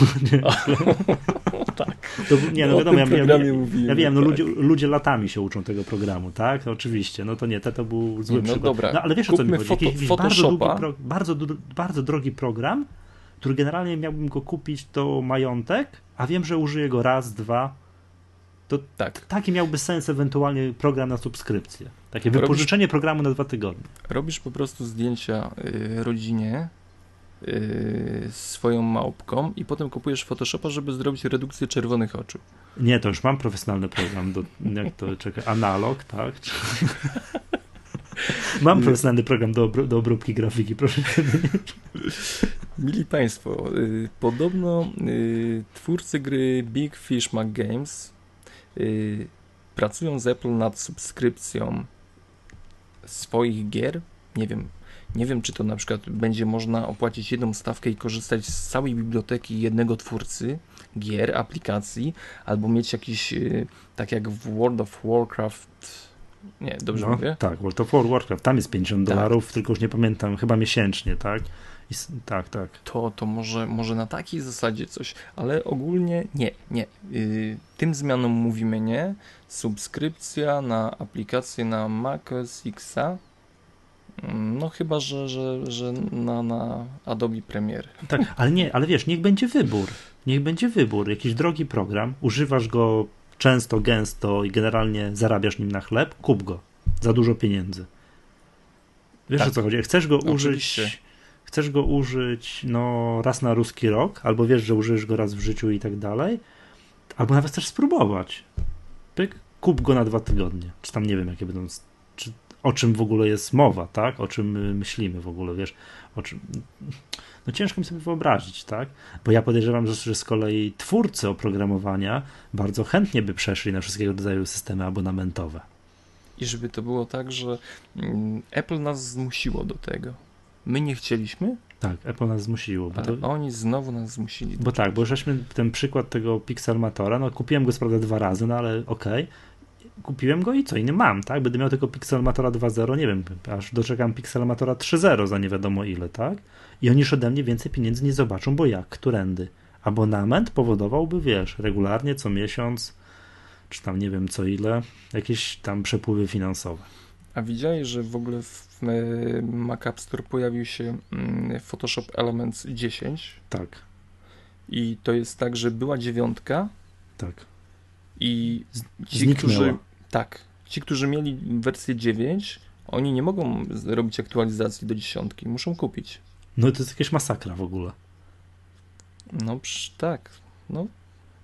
tak. To, nie, no O wiadomo, ja, ja, ja, ja wiem, no tak. ludzie, ludzie latami się uczą tego programu, tak? Oczywiście, no to nie, to, to był zły Nie, no przykład. dobra, no ale wiesz o co mi chodzi? foto- Jakiś, bardzo, długi pro, bardzo, bardzo drogi program, który generalnie miałbym go kupić to majątek, a wiem, że użyję go raz, dwa. Tak. Taki miałby sens ewentualnie program na subskrypcję. Takie Robisz- wypożyczenie programu na dwa tygodnie. Robisz po prostu zdjęcia y, rodzinie y, swoją małpką i potem kupujesz Photoshopa, żeby zrobić redukcję czerwonych oczu. Nie, to już mam profesjonalny program do, jak to czeka, analog, tak? Mam profesjonalny program do, do obróbki grafiki, proszę Mili Państwo, y, podobno y, twórcy gry Big Fish Mac Games y, pracują z Apple nad subskrypcją swoich gier. Nie wiem, nie wiem, czy to na przykład będzie można opłacić jedną stawkę i korzystać z całej biblioteki jednego twórcy gier, aplikacji, albo mieć jakiś, y, tak jak w World of Warcraft, nie, dobrze no, mówię? Tak, World of War, Warcraft, tam jest 50 Tak. dolarów, tylko już nie pamiętam, chyba miesięcznie, tak? I, tak, tak. to, to może, może na takiej zasadzie coś, ale ogólnie nie, nie. Yy, tym zmianom mówimy nie. Subskrypcja na aplikację na macOS Xa, mm, no chyba, że, że, że na, na Adobe Premiere. tak. Ale nie, ale wiesz, niech będzie wybór. Niech będzie wybór. Jakiś drogi program, używasz go często, gęsto i generalnie zarabiasz nim na chleb, kup go. Za dużo pieniędzy. Wiesz Tak. o co chodzi? Chcesz go Oczywiście. użyć, chcesz go użyć no raz na ruski rok, albo wiesz, że użyjesz go raz w życiu i tak dalej, albo nawet chcesz spróbować. Pyk, kup go na dwa tygodnie. Czy tam nie wiem, jakie będą. Czy, o czym w ogóle jest mowa, tak? O czym my myślimy w ogóle, wiesz? O czym. No ciężko mi sobie wyobrazić, tak? Bo ja podejrzewam, że z kolei twórcy oprogramowania bardzo chętnie by przeszli na wszystkiego rodzaju systemy abonamentowe. I żeby to było tak, że mm, Apple nas zmusiło do tego. My nie chcieliśmy, tak, Apple nas zmusiło. Bo to... oni znowu nas zmusili. Bo tak, bo żeśmy ten przykład tego Pixelmatora, no kupiłem go sprawdę dwa razy, no ale okej. Okay. Kupiłem go i co? I nie mam, tak? Będę miał tylko Pixelmatora 2.0, nie wiem, aż doczekam Pixelmatora 3.0 za nie wiadomo ile, tak? I oni już ode mnie więcej pieniędzy nie zobaczą, bo jak? Którędy? Abonament powodowałby, wiesz, regularnie co miesiąc, czy tam nie wiem co ile, jakieś tam przepływy finansowe. A widziałeś, że w ogóle w Mac App Store pojawił się mm, Photoshop Elements 10? Tak. I to jest tak, że była dziewiątka. Tak. I ci, Zniknęła. którzy. Tak. Ci, którzy mieli wersję 9, oni nie mogą robić aktualizacji do dziesiątki. Muszą kupić. No to jest jakaś masakra w ogóle. No tak. No,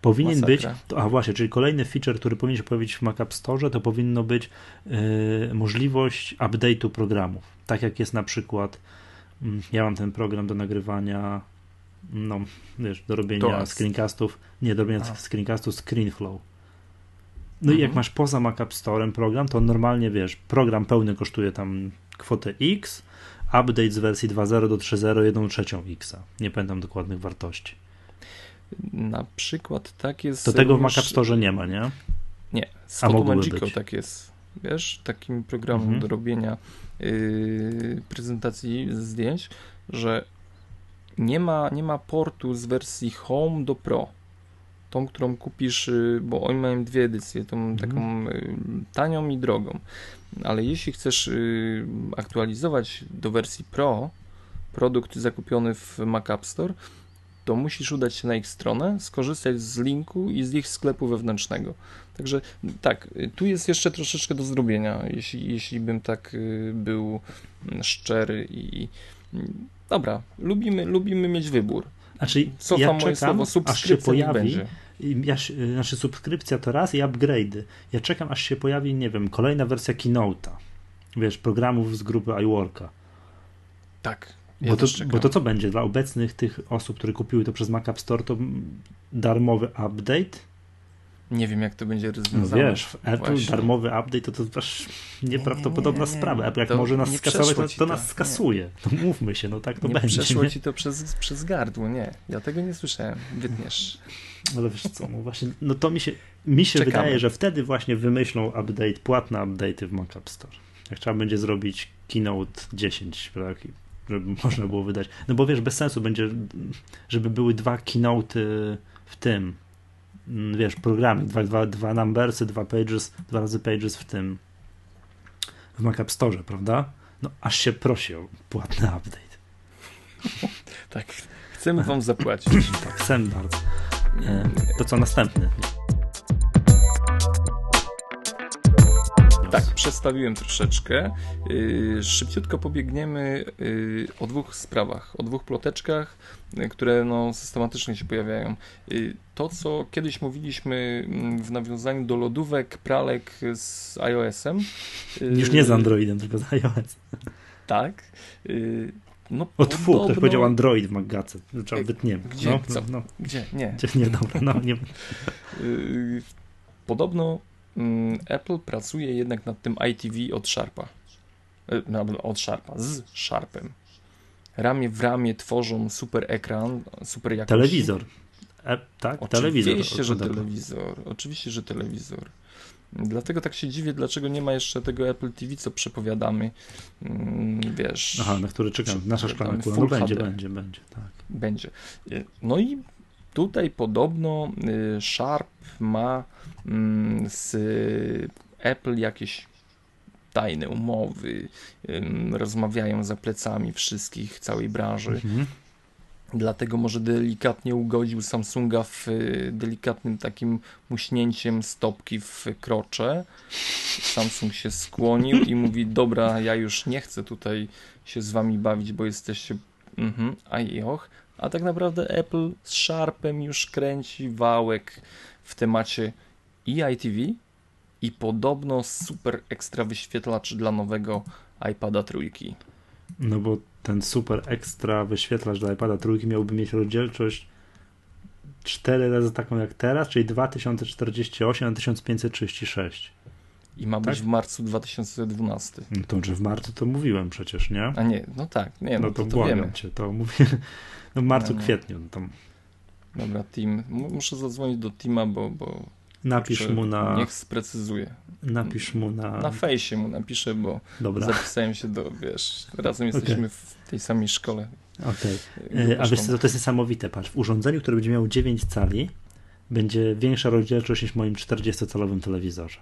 Powinien Masakra. być, to, a właśnie, czyli kolejny feature, który powinien się pojawić w Mac App Store, to powinno być yy, możliwość update'u programów. Tak jak jest na przykład, yy, ja mam ten program do nagrywania, no wiesz, do robienia screencastów, nie, do robienia a. screencastów ScreenFlow. No mhm. i jak mhm. masz poza Mac App Store'em program, to normalnie wiesz, program pełny kosztuje tam kwotę X, update z wersji 2.0 do 3.0 1 trzecią X. Nie pamiętam dokładnych wartości. Na przykład tak jest. To tego w Mac Store nie ma, nie? Nie, z Photomagico tak jest. Wiesz, takim programem mhm. do robienia yy, prezentacji zdjęć, że nie ma, nie ma portu z wersji Home do Pro. Tą, którą kupisz, yy, bo oni mają dwie edycje, tą mhm. taką yy, tanią i drogą. Ale jeśli chcesz yy, aktualizować do wersji Pro produkt zakupiony w Mac App Store, to musisz udać się na ich stronę, skorzystać z linku i z ich sklepu wewnętrznego. Także tak, tu jest jeszcze troszeczkę do zrobienia, jeśli, jeśli bym tak y, był szczery i dobra, lubimy, lubimy mieć wybór. Znaczy, Cofam ja moje czekam, słowo, aż się pojawi, będzie. Ja, znaczy subskrypcja to raz i upgrade'y. Ja czekam, aż się pojawi, nie wiem, kolejna wersja Keynote'a. Wiesz, programów z grupy iWorka. Tak, ja bo, to, bo to co będzie dla obecnych tych osób, które kupiły to przez Mac App Store, to darmowy update? Nie wiem, jak to będzie rozwiązane. No wiesz, w Apple Właśnie. darmowy update to to aż nieprawdopodobna nie, nie, nie, sprawa. Apple jak to może nas skasować, to, to nas skasuje. No mówmy się, no tak to nie będzie. Przeszło ci to przez, przez gardło, nie. Ja tego nie słyszałem. Wytniesz. Ale wiesz co, no właśnie, no to mi się, mi się wydaje, że wtedy właśnie wymyślą update, płatne update'y w Mac App Store. Jak trzeba będzie zrobić Keynote 10, tak, żeby można było wydać. No bo wiesz, bez sensu będzie, żeby były dwa keynote w tym, mm, wiesz, programie, dwa, dwa, dwa numbersy, dwa pages, dwa razy pages w tym, w Mac Store, prawda? No aż się prosi o płatny update. tak, chcemy wam zapłacić. tak, chcemy bardzo. E, to co następne? Tak, przestawiłem troszeczkę. Yy, szybciutko pobiegniemy yy, o dwóch sprawach, o dwóch ploteczkach, yy, które no, systematycznie się pojawiają. To, co kiedyś mówiliśmy mm, w nawiązaniu do lodówek, pralek z iOS-em. Już nie z Androidem, tylko z iOS. Tak. No, o tfu, podobno... ktoś powiedział Android w Magace. Trzeba wytniemy. Gdzie? No, no, no. Gdzie? Nie. Gdzie? Nie, dobra, no nie. Podobno Apple pracuje jednak nad tym ITV od Sharpa. E, od Sharpa, z Sharpem. Ramię w ramię tworzą super ekran, super jakość. Telewizor. E, tak, Oczywiście, telewizor. Oczywiście, że telewizor. Oczywiście, że telewizor. Dlatego tak się dziwię, dlaczego nie ma jeszcze tego Apple TV, co przepowiadamy. Mm, wiesz. Aha, na który czekam. Nasza szklana kula. No będzie, będzie, będzie, tak. Będzie. E, no i Tutaj podobno y, Sharp ma mm, z Apple jakieś tajne umowy, rozmawiają za plecami wszystkich, całej branży. Mhm. Dlatego może delikatnie ugodził Samsunga w y, delikatnym takim muśnięciem stopki w krocze. Samsung się skłonił i mówi: Dobra, ja już nie chcę tutaj się z wami bawić, bo jesteście. Mhm, a i och a tak naprawdę Apple z Sharpem już kręci wałek w temacie i ITV i podobno super ekstra wyświetlacz dla nowego iPada trójki. No bo ten super ekstra wyświetlacz dla iPada trójki miałby mieć rozdzielczość 4 razy taką jak teraz, czyli 2048 na 1536. I ma być tak? w marcu 2012. No to, że w marcu to mówiłem przecież, nie? A nie, no tak, nie, no, no to, to, to wiemy. cię, to mówię, no w marcu, no, no. kwietniu. No tam. Dobra, Team, muszę zadzwonić do Tima, bo, bo Napisz mu na. Niech sprecyzuje. Napisz mu na. Na fejsie mu napiszę, bo Dobra. zapisałem się do, wiesz, razem jesteśmy okay. w tej samej szkole. Okej. Okay. A wiesz co, to jest niesamowite. Patrz, w urządzeniu, które będzie miało 9 cali, będzie większa rozdzielczość niż w moim 40-calowym telewizorze.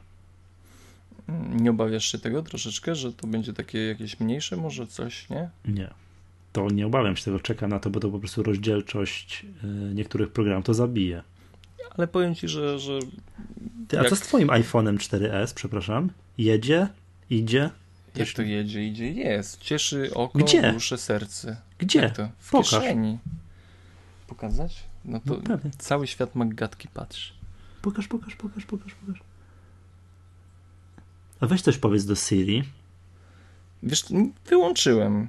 Nie obawiasz się tego troszeczkę, że to będzie takie jakieś mniejsze, może coś, nie? Nie. To nie obawiam się tego, czekam na to, bo to po prostu rozdzielczość y, niektórych programów to zabije. Ale powiem ci, że. że Ty, a jak... co z twoim iPhone'em 4S, przepraszam? Jedzie? Idzie? Jak to jedzie, idzie? Jest. Cieszy oko, Gdzie? duszę, serce. Gdzie? Jak to? W Pokaż. kieszeni. Pokazać? No to no, cały świat ma gadki, patrz. Pokaż, pokaż, pokaż, pokaż, pokaż. A weź coś powiedz do Siri. Wiesz, wyłączyłem.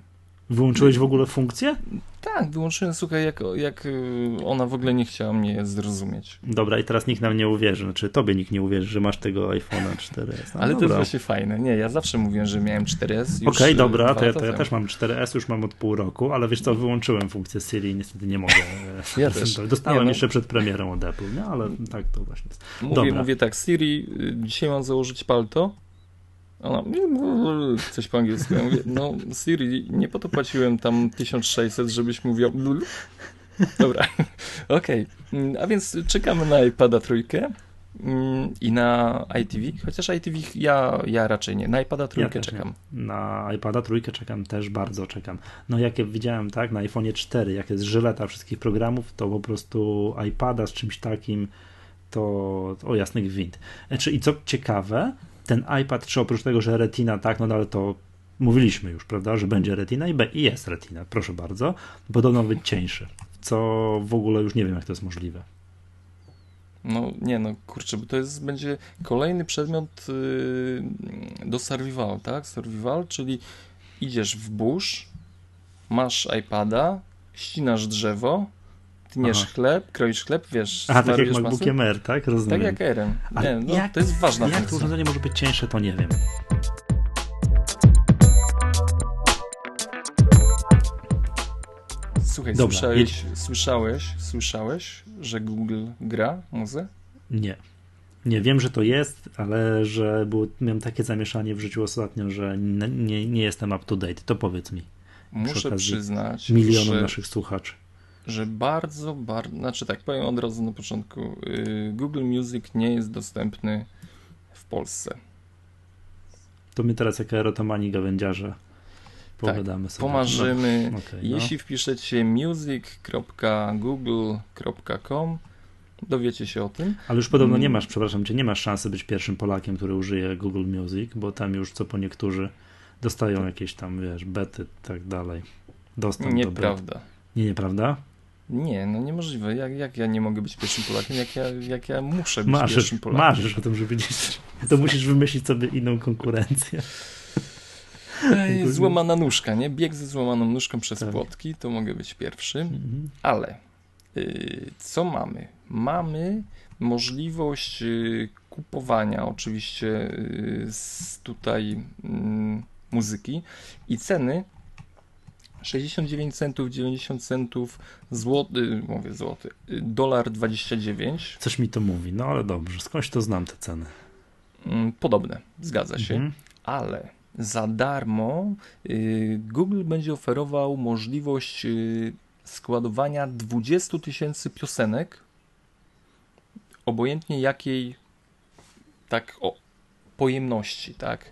Wyłączyłeś w ogóle funkcję? Tak, wyłączyłem, słuchaj, jak, jak y, ona w ogóle nie chciała mnie zrozumieć. Dobra, i teraz nikt nam nie uwierzy, znaczy tobie nikt nie uwierzy, że masz tego iPhone'a 4S. No, Ale dobra. to jest właśnie fajne. Nie, ja zawsze mówiłem, że miałem 4S. Okej, okay, dobra, to, ja, to ja też mam 4S, już mam od pół roku, ale wiesz co, wyłączyłem funkcję Siri i niestety nie mogę. Ja też. Dostałem nie, no. jeszcze przed premierą od Apple, nie? ale tak to właśnie jest. Mówię, mówię tak, Siri, y, dzisiaj mam założyć palto, ona coś po angielsku. Ja mówię, no Siri, nie po to płaciłem tam 1600, żebyś mówił Dobra, okej. Okay. A więc czekamy na iPada trójkę mm, i na iTV, chociaż iTV ja, ja raczej nie. Na iPada trójkę ja czekam. Nie. Na iPada trójkę czekam, też bardzo czekam. No jak widziałem, tak, na iPhone 4, jak jest żyleta wszystkich programów, to po prostu iPada z czymś takim to o jasny gwint. Znaczy, I co ciekawe, ten iPad, czy oprócz tego, że Retina, tak, no ale to mówiliśmy już, prawda, że będzie Retina i, i jest Retina, proszę bardzo, podobno być cieńszy, co w ogóle już nie wiem, jak to jest możliwe. No nie, no kurczę, bo to jest, będzie kolejny przedmiot yy, do survival, tak? Survival, czyli idziesz w burz, masz iPada, ścinasz drzewo, tniesz Aha. chleb, kroisz chleb, wiesz. A tak jak MacBookiem Air, tak? Rozumiem. Tak jak Airem. Nie, no, jak, to jest ważna Jak to urządzenie może być cieńsze, to nie wiem. Słuchaj, Dobra, słyszałeś, słyszałeś, słyszałeś, że Google gra muzę? Nie. Nie wiem, że to jest, ale że było, miałem takie zamieszanie w życiu ostatnio, że nie, nie, nie jestem up to date. To powiedz mi. Muszę przyznać, milionom że, naszych słuchaczy że bardzo, bardzo, znaczy tak, powiem od razu na początku, yy, Google Music nie jest dostępny w Polsce. To my teraz jako erotomani gawędziarze pogadamy tak, sobie. Pomarzymy. No, okay, Jeśli no. wpiszecie music.google.com dowiecie się o tym. Ale już podobno nie mm. masz, przepraszam cię, nie masz szansy być pierwszym Polakiem, który użyje Google Music, bo tam już co po niektórzy dostają tak. jakieś tam, wiesz, bety i tak dalej. Dostęp Nieprawda. do Nie, nieprawda? Nie, no niemożliwe. Jak, jak ja nie mogę być pierwszym Polakiem, jak ja, jak ja muszę być marzysz, pierwszym Polakiem? Marzysz o tym, żeby gdzieś... To musisz wymyślić sobie inną konkurencję. Złamana nóżka, nie? Bieg ze złamaną nóżką przez tak. płotki, to mogę być pierwszy. Mhm. Ale y, co mamy? Mamy możliwość y, kupowania oczywiście y, z tutaj mm, muzyki i ceny 69 centów, 90 centów, złoty, mówię złoty, dolar 29. Coś mi to mówi, no ale dobrze, skądś to znam te ceny. Mm, podobne, zgadza się, mhm. ale za darmo y, Google będzie oferował możliwość y, składowania 20 tysięcy piosenek, obojętnie jakiej tak o pojemności, tak.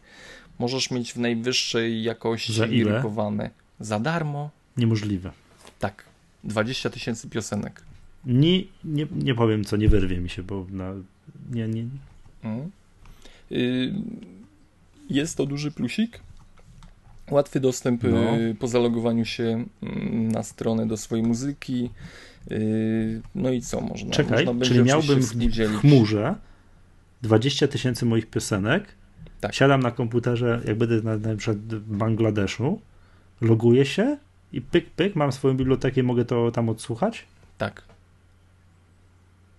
Możesz mieć w najwyższej jakości drukowane za darmo. Niemożliwe. Tak. 20 tysięcy piosenek. Nie, nie, nie powiem co, nie wyrwie mi się, bo na, nie, nie. Mm. Y jest to duży plusik. Łatwy dostęp y, no. po zalogowaniu się mm, na stronę do swojej muzyki. Y no i co można? Czekaj, można czyli miałbym w chmurze 20 tysięcy moich piosenek. Tak. Siadam na komputerze, jak będę na, na przykład w Bangladeszu, loguję się i pyk, pyk, mam swoją bibliotekę i mogę to tam odsłuchać? Tak.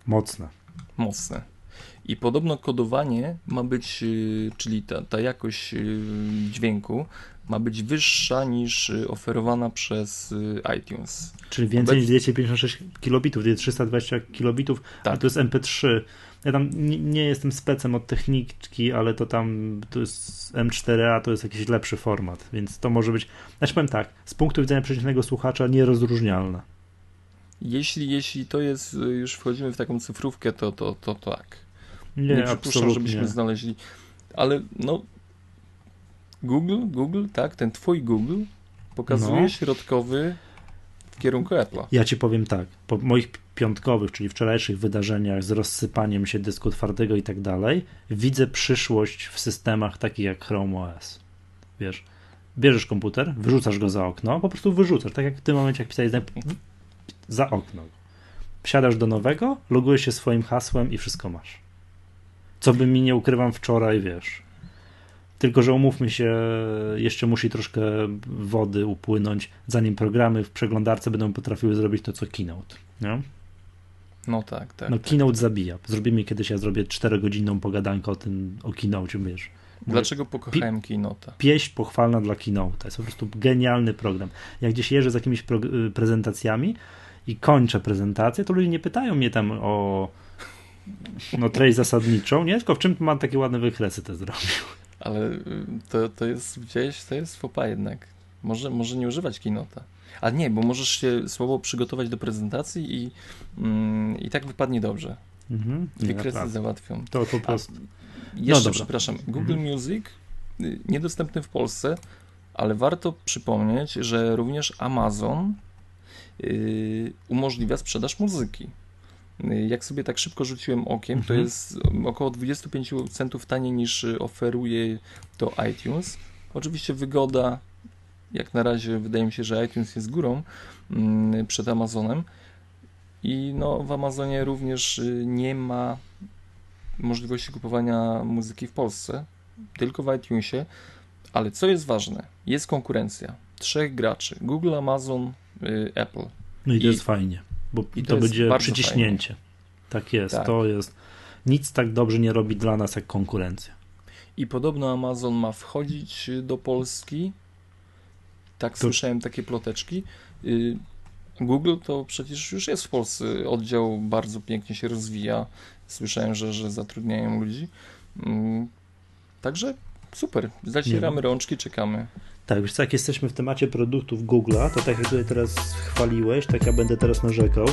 Mocne. Mocne. I podobno kodowanie ma być, y, czyli ta, ta jakość y, dźwięku ma być wyższa niż y, oferowana przez iTunes. Czyli więcej niż 256 kilobitów, 320 kilobitów, tak. a to jest MP3. Ja tam nie, nie, jestem specem od techniki, ale to tam to jest M4A, to jest jakiś lepszy format, więc to może być, znaczy powiem tak, z punktu widzenia przeciętnego słuchacza nierozróżnialne. Jeśli, jeśli to jest, już wchodzimy w taką cyfrówkę, to, to, to, to tak. Nie, nie przypuszczam, żebyśmy znaleźli. Ale no, Google, Google, tak, ten twój Google pokazuje no. środkowy w kierunku Apple'a. Ja ci powiem tak, po moich piątkowych, czyli wczorajszych wydarzeniach z rozsypaniem się dysku twardego i tak dalej, widzę przyszłość w systemach takich jak Chrome OS. Wiesz, bierzesz komputer, wyrzucasz go za okno, po prostu wyrzucasz, tak jak w tym momencie, jak pisałeś za okno. Wsiadasz do nowego, logujesz się swoim hasłem i wszystko masz. Co by mi nie ukrywam wczoraj, wiesz. Tylko, że umówmy się, jeszcze musi troszkę wody upłynąć, zanim programy w przeglądarce będą potrafiły zrobić to, co Keynote. Nie? No tak, tak. No tak. Keynote zabija. Zrobimy kiedyś, ja zrobię czterogodzinną pogadankę o tym, o Keynote, wiesz. Dlaczego pokochałem Keynote? Pieśń pochwalna dla Keynote. Jest po prostu genialny program. Jak gdzieś jeżdżę z jakimiś y, prezentacjami i kończę prezentację, to ludzie nie pytają mnie tam o no treść zasadniczą, nie? Tylko w czym mam takie ładne wykresy te zrobił. Ale y, to, to jest gdzieś, to jest fopa jednak. Może, może nie używać kinota. A nie, bo możesz się słabo przygotować do prezentacji i, mm, i tak wypadnie dobrze. Mhm. Wykresy załatwią. To po prostu. A jeszcze, no przepraszam, Google mhm. Music y, niedostępny w Polsce, ale warto przypomnieć, że również Amazon yy, umożliwia sprzedaż muzyki. Jak sobie tak szybko rzuciłem okiem, mhm. to jest około 25 centów taniej niż oferuje to iTunes. Oczywiście wygoda, jak na razie wydaje mi się, że iTunes jest górą mm, przed Amazonem. I no, w Amazonie również y, nie ma możliwości kupowania muzyki w Polsce, tylko w iTunesie. Ale co jest ważne, jest konkurencja. Trzech graczy: Google, Amazon, y, Apple. No i to I, jest fajnie. Bo to, to będzie przyciśnięcie. Fajnie. Tak jest, tak. to jest. Nic tak dobrze nie robi dla nas jak konkurencja. I podobno Amazon ma wchodzić do Polski. Tak to... słyszałem takie ploteczki. Y, Google to przecież już jest w Polsce. Oddział bardzo pięknie się rozwija. Słyszałem, że, że zatrudniają ludzi. Mm, także super. Zacieramy rączki, czekamy. Tak, wiesz co, jak jesteśmy w temacie produktów Google'a, to tak jak tutaj teraz chwaliłeś, tak ja będę teraz narzekał.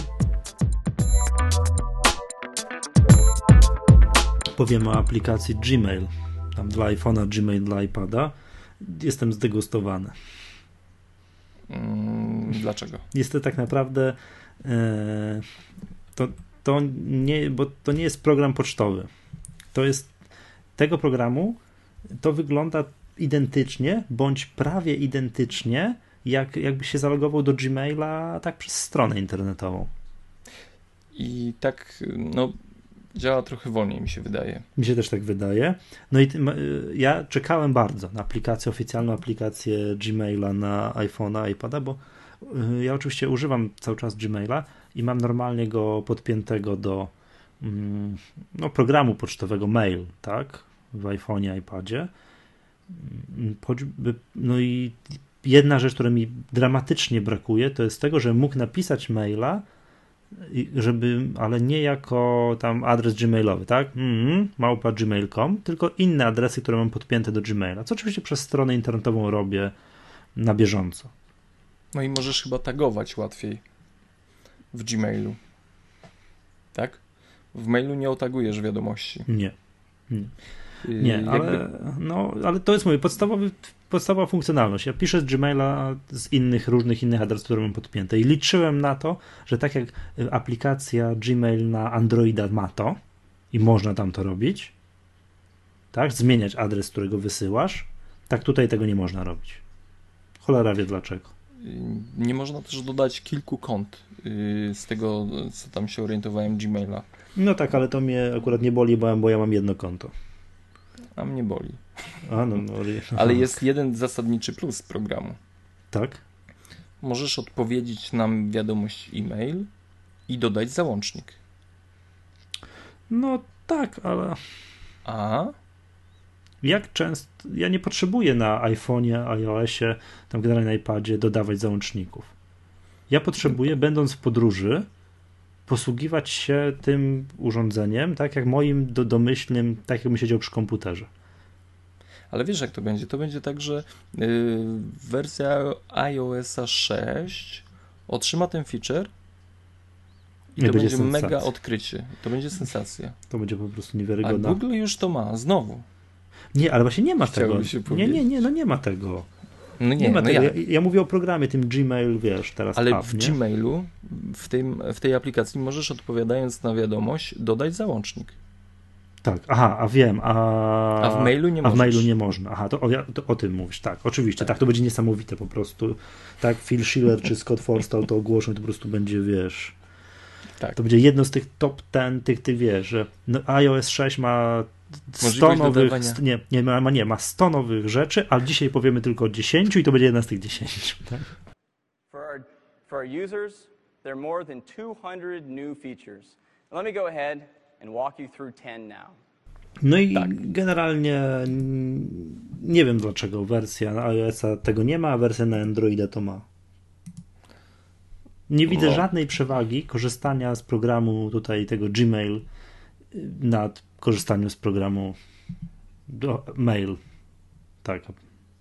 Powiem o aplikacji Gmail. Tam dla iPhone'a, Gmail dla iPada. Jestem zdegustowany. Mm, dlaczego? Jest to tak naprawdę e, to, to nie, bo to nie jest program pocztowy. To jest tego programu to wygląda identycznie, bądź prawie identycznie, jak jakby się zalogował do Gmaila tak przez stronę internetową. I tak, no, działa trochę wolniej, mi się wydaje. Mi się też tak wydaje. No i ja czekałem bardzo na aplikację, oficjalną aplikację Gmaila na iPhone'a, iPada, bo y, ja oczywiście używam cały czas Gmaila i mam normalnie go podpiętego do mm, no, programu pocztowego mail, tak, w iPhone'ie, iPadzie no i jedna rzecz, która mi dramatycznie brakuje, to jest tego, że mógł napisać maila, żeby, ale nie jako tam adres gmailowy, tak? Mm, małpa gmail.com, tylko inne adresy, które mam podpięte do Gmaila, co oczywiście przez stronę internetową robię na bieżąco. No i możesz chyba tagować łatwiej w Gmailu. Tak? W mailu nie otagujesz wiadomości. Nie. nie. Nie, ale, no, ale to jest mój podstawowy, podstawowa funkcjonalność. Ja piszę z Gmaila z innych, różnych innych adresów, które mam podpięte i liczyłem na to, że tak jak aplikacja Gmail na Androida ma to i można tam to robić, tak, zmieniać adres, którego wysyłasz, tak tutaj tego nie można robić. Cholera wie dlaczego. Nie można też dodać kilku kont y, z tego, co tam się orientowałem, Gmaila. No tak, ale to mnie akurat nie boli, bo, bo ja mam jedno konto a mnie boli. A, no, no, Ale jest jeden zasadniczy plus programu. Tak? możesz odpowiedzieć nam wiadomość e-mail i dodać załącznik. No tak, ale. A? Jak często. Ja nie potrzebuję na iPhone'ie, iOSie, tam generalnie na iPadzie dodawać załączników. Ja potrzebuję, będąc w podróży, posługiwać się tym urządzeniem, tak jak moim do, domyślnym, tak jakbym siedział przy komputerze. Ale wiesz, jak to będzie? To będzie tak, że yy, wersja iOS 6 otrzyma ten feature i to będzie, będzie mega odkrycie. To będzie sensacja. To będzie po prostu niewiarygodne. A Google już to ma, znowu. Nie, ale właśnie nie ma tego. Nie, nie, nie, no nie ma tego. No nie, nie ma no tego. Ja. Ja, mówię o programie, tym Gmail, wiesz, teraz. Ale app, w nie? Gmailu, w, tym, w tej aplikacji możesz odpowiadając na wiadomość dodać załącznik. Tak, aha, a wiem, a, a w mailu nie A w mailu nie można. Aha, to o, to o tym mówisz, tak, oczywiście, tak. tak. to będzie niesamowite po prostu. Tak, Phil Schiller czy Scott Forstall to ogłoszą, to po prostu będzie, wiesz, tak. to będzie jedno z tych top ten, tych, ty wiesz, że no, iOS 6 ma 100 nowych, nie, nie, ma, nie, ma 100 nowych rzeczy, ale dzisiaj powiemy tylko o 10 i to będzie jedna z tych 10. Tak? For, our, for our users, there are more than 200 new features. Let me go ahead and walk you through 10 now. No i tak. generalnie nie wiem dlaczego wersja na iOS-a tego nie ma, a wersja na Androida to ma. Nie widzę no. żadnej przewagi korzystania z programu tutaj tego Gmail nad korzystaniem z programu do, mail. Tak.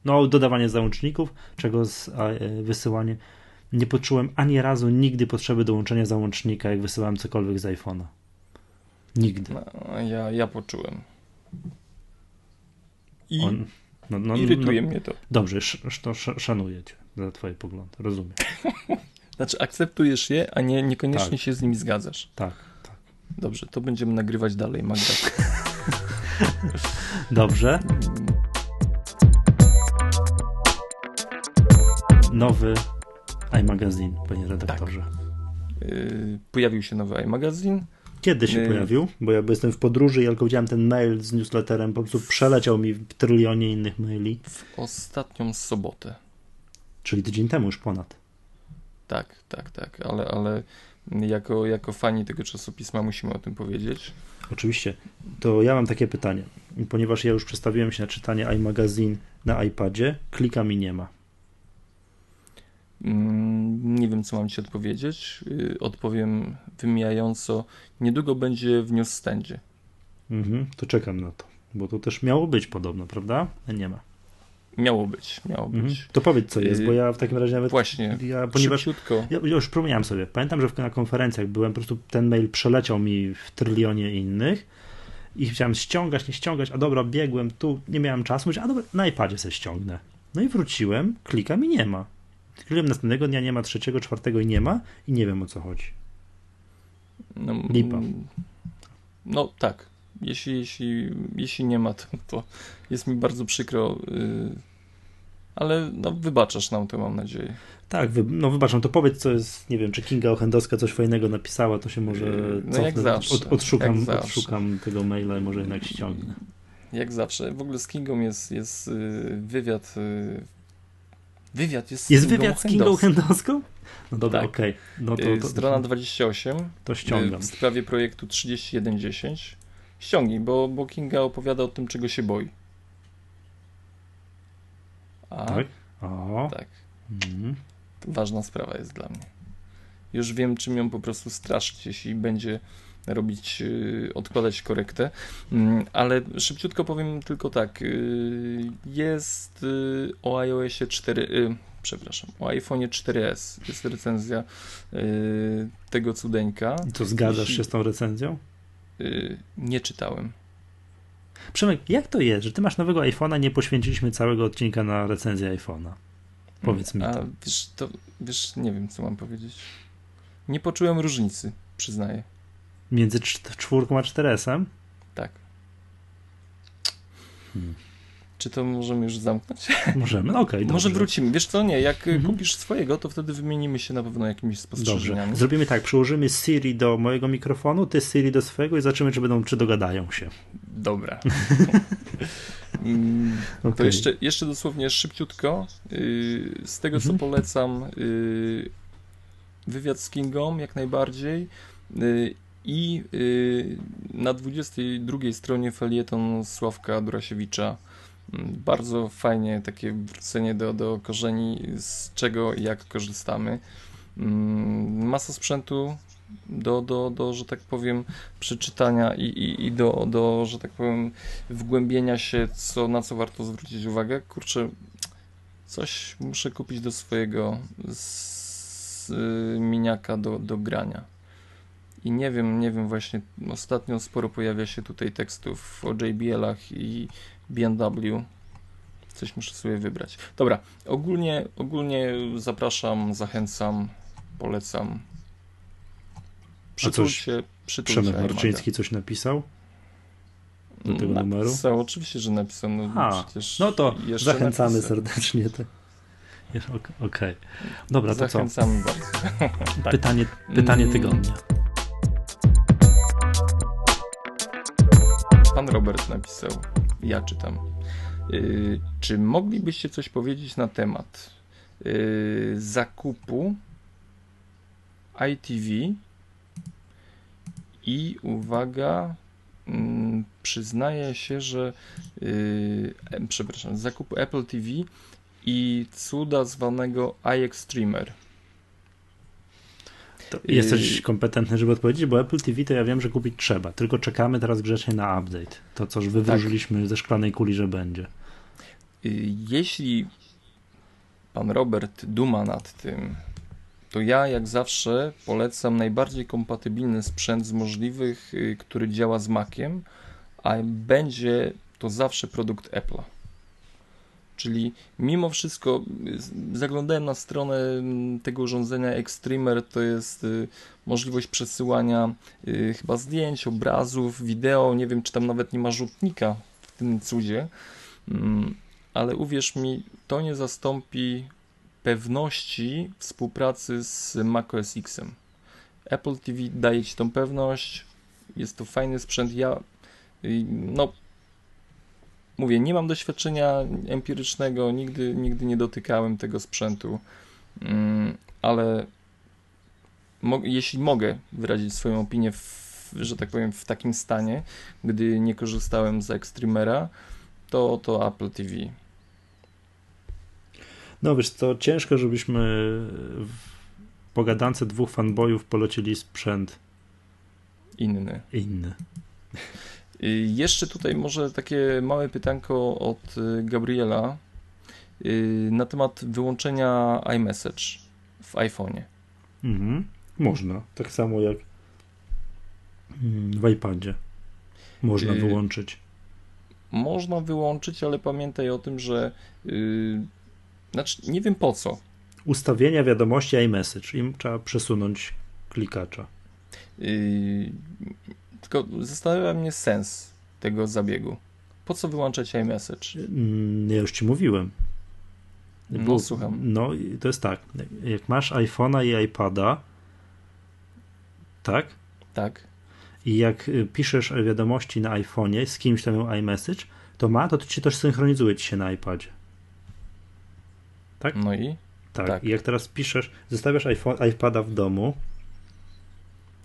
No, dodawanie załączników, czego z, e, wysyłanie. Nie poczułem ani razu nigdy potrzeby dołączenia załącznika, jak wysyłałem cokolwiek z iPhone'a. Nigdy. No, ja, ja poczułem. I On, no, no, irytuje no, mnie to. Dobrze, sz, to szanuję cię za twoje poglądy, rozumiem. znaczy akceptujesz je, a nie, niekoniecznie tak. się z nimi zgadzasz. Tak, tak. Dobrze, to będziemy nagrywać dalej, Magda. Dobrze. Nowy iMagazine, panie redaktorze. Tak. Yy, pojawił się nowy iMagazine. Kiedy się pojawił? Bo ja jestem w podróży i tylko widziałem ten mail z newsletterem, po prostu przeleciał mi w trylionie innych maili. W ostatnią sobotę. Czyli tydzień temu już ponad. Tak, tak, tak, ale, ale jako, jako fani tego czasopisma musimy o tym powiedzieć. Oczywiście. To ja mam takie pytanie. Ponieważ ja już przestawiłem się na czytanie iMagazine na iPadzie, klika mi nie ma. Mm, nie wiem, co mam ci odpowiedzieć. Y, odpowiem wymijająco. Niedługo będzie w newsstandzie. Mhm, to czekam na to, bo to też miało być podobno, prawda? Nie ma. Miało być, miało mhm. być. To powiedz, co jest, bo ja w takim razie nawet... Właśnie, ja, ponieważ ja, ja już przypomniałem sobie, pamiętam, że na konferencjach byłem, po prostu ten mail przeleciał mi w trylionie innych i chciałem ściągać, nie ściągać, a dobra, biegłem tu, nie miałem czasu, mówię, a dobra, na iPadzie sobie ściągnę. No i wróciłem, klikam i nie ma. Klikam następnego dnia, nie ma trzeciego, czwartego i nie ma i nie wiem o co chodzi. No, Lipa. No tak, jeśli, jeśli, jeśli nie ma, to, to jest mi bardzo przykro, yy, ale no, wybaczasz nam to, mam nadzieję. Tak, wy, no wybaczam, to powiedz, co jest, nie wiem, czy Kinga Ochendowska coś fajnego napisała, to się może yy, no jak zawsze, od, odszukam, jak odszukam tego maila i może jednak ściągnę. Jak zawsze. W ogóle z Kingą jest, jest yy, wywiad. Wywiad jest z Jest Kingą wywiad z Kingą Ochendowską? No dobra, tak. okej. Okay. No to, to, Strona 28. To ściągam. W sprawie projektu 3110 ściągnij, bo, bo Kinga opowiada o tym, czego się boi. A, tak? O. Tak. To ważna sprawa jest dla mnie. Już wiem, czym ją po prostu straszyć, jeśli będzie robić, yy, odkładać korektę, yy, ale szybciutko powiem tylko tak. Yy, jest y, o iOSie 4, y, przepraszam, o iPhone 4S jest recenzja y, tego cudeńka. I to zgadzasz się z tą recenzją? nie czytałem. Przemek, jak to jest, że ty masz nowego iPhone'a, nie poświęciliśmy całego odcinka na recenzję iPhone'a? Powiedz mi A, to. Wiesz, to. Wiesz, nie wiem, co mam powiedzieć. Nie poczułem różnicy, przyznaję. Między czwórką a 4S-em? Tak. Hmm. Czy to możemy już zamknąć? Możemy, no okej. Okay, Może wrócimy. Wiesz co, nie, jak mhm. kupisz swojego, to wtedy wymienimy się na pewno jakimiś spostrzeżeniami. Dobrze. Zrobimy tak, przyłożymy Siri do mojego mikrofonu, ty Siri do swojego i zobaczymy, czy będą, czy dogadają się. Dobra. Mm, to okay. jeszcze, jeszcze dosłownie szybciutko. Y, z tego, co mhm. polecam, y, wywiad z Kingą jak najbardziej. Y, I na 22 stronie felieton Sławka Durasiewicza. Mm, bardzo fajnie takie wrócenie do, do korzeni, z czego jak korzystamy. Mm, masa sprzętu do, do, do że tak powiem, przeczytania i, i, i do, do, że tak powiem, wgłębienia się, co, na co warto zwrócić uwagę. Kurczę, coś muszę kupić do swojego z, y, miniaka do, do grania. I nie wiem, nie wiem, właśnie ostatnio sporo pojawia się tutaj tekstów o JBL-ach i BMW. Coś muszę sobie wybrać. Dobra, ogólnie, ogólnie zapraszam, zachęcam, polecam. Przytul się, przytul Przemek Marczyński coś napisał? Do tego napisał, numeru? Oczywiście, że napisał. No, A, no to zachęcamy napisał. serdecznie. Te... Okej. Okay. Dobra, to Zachęcamy co? bardzo. tak. Pytanie, pytanie mm. tygodnia. Pan Robert napisał, ja czytam. Yy, czy moglibyście coś powiedzieć na temat yy, zakupu ITV i uwaga, mm, przyznaję się, że yy, przepraszam, zakupu Apple TV i cuda zwanego iExtremer. To jesteś kompetentny, żeby odpowiedzieć, bo Apple TV to ja wiem, że kupić trzeba, tylko czekamy teraz grzecznie na update. To, co wywróżyliśmy tak. ze szklanej kuli, że będzie. Y, jeśli pan Robert duma nad tym, to ja jak zawsze polecam najbardziej kompatybilny sprzęt z możliwych, y, który działa z Maciem, a będzie to zawsze produkt Apple'a. Czyli mimo wszystko y, zaglądałem na stronę tego urządzenia Extremer, to jest y, możliwość przesyłania chyba zdjęć, obrazów, wideo, nie wiem czy tam nawet nie ma rzutnika w tym cudzie, mm, ale uwierz mi, to nie zastąpi pewności współpracy z macOS Xem. Apple TV daje Ci tą pewność, jest to fajny sprzęt. Ja, y, no, mówię, nie mam doświadczenia empirycznego, nigdy, nigdy nie dotykałem tego sprzętu, mm, ale mo jeśli mogę wyrazić swoją opinię, w, że tak powiem, w takim stanie, gdy nie korzystałem z Extremera, to, to Apple TV no wiesz to ciężko, żebyśmy w pogadance dwóch fanboyów polecili sprzęt inny. Inny. Jeszcze tutaj może takie małe pytanko od y, Gabriela y, na temat wyłączenia iMessage w iPhone'ie. Mhm. Można. Tak samo jak mm, w iPadzie. Można y, wyłączyć. Można wyłączyć, ale pamiętaj o tym, że znaczy, nie wiem po co. Ustawienia wiadomości iMessage. Im trzeba przesunąć klikacza. Tylko zastanawia mnie sens tego zabiegu. Po co wyłączać iMessage? Mm, ja już ci mówiłem. Bo, no, słucham. No, to jest tak. Jak masz iPhone'a i iPada, tak? Tak. I jak y, piszesz wiadomości na iPhone'ie z kimś tam iMessage, to ma, to ci też synchronizuje ci się na iPadzie. Tak? No i? Tak. tak. I jak teraz piszesz, zostawiasz iPhone, iPada w domu,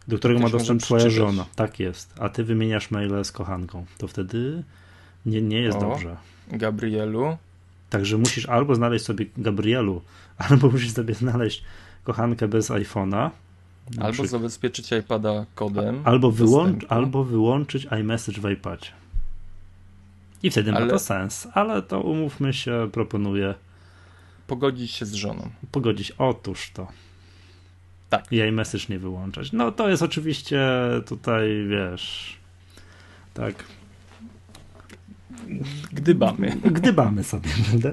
do którego ma dostęp twoja żona. Tak jest. A ty wymieniasz maile z kochanką. To wtedy nie, nie jest o, dobrze. Gabrielu. Także musisz albo znaleźć sobie Gabrielu, albo musisz sobie znaleźć kochankę bez iPhone'a. Albo zabezpieczyć iPada kodem. Albo, wyłącz, albo wyłączyć iMessage w iPadzie. I wtedy ale... ma to sens, ale to umówmy się, proponuję Pogodzić się z żoną. Pogodzić, otóż to. Tak. I iMessage nie wyłączać. No to jest oczywiście tutaj, wiesz, tak. Gdybamy. Gdybamy sobie, prawda?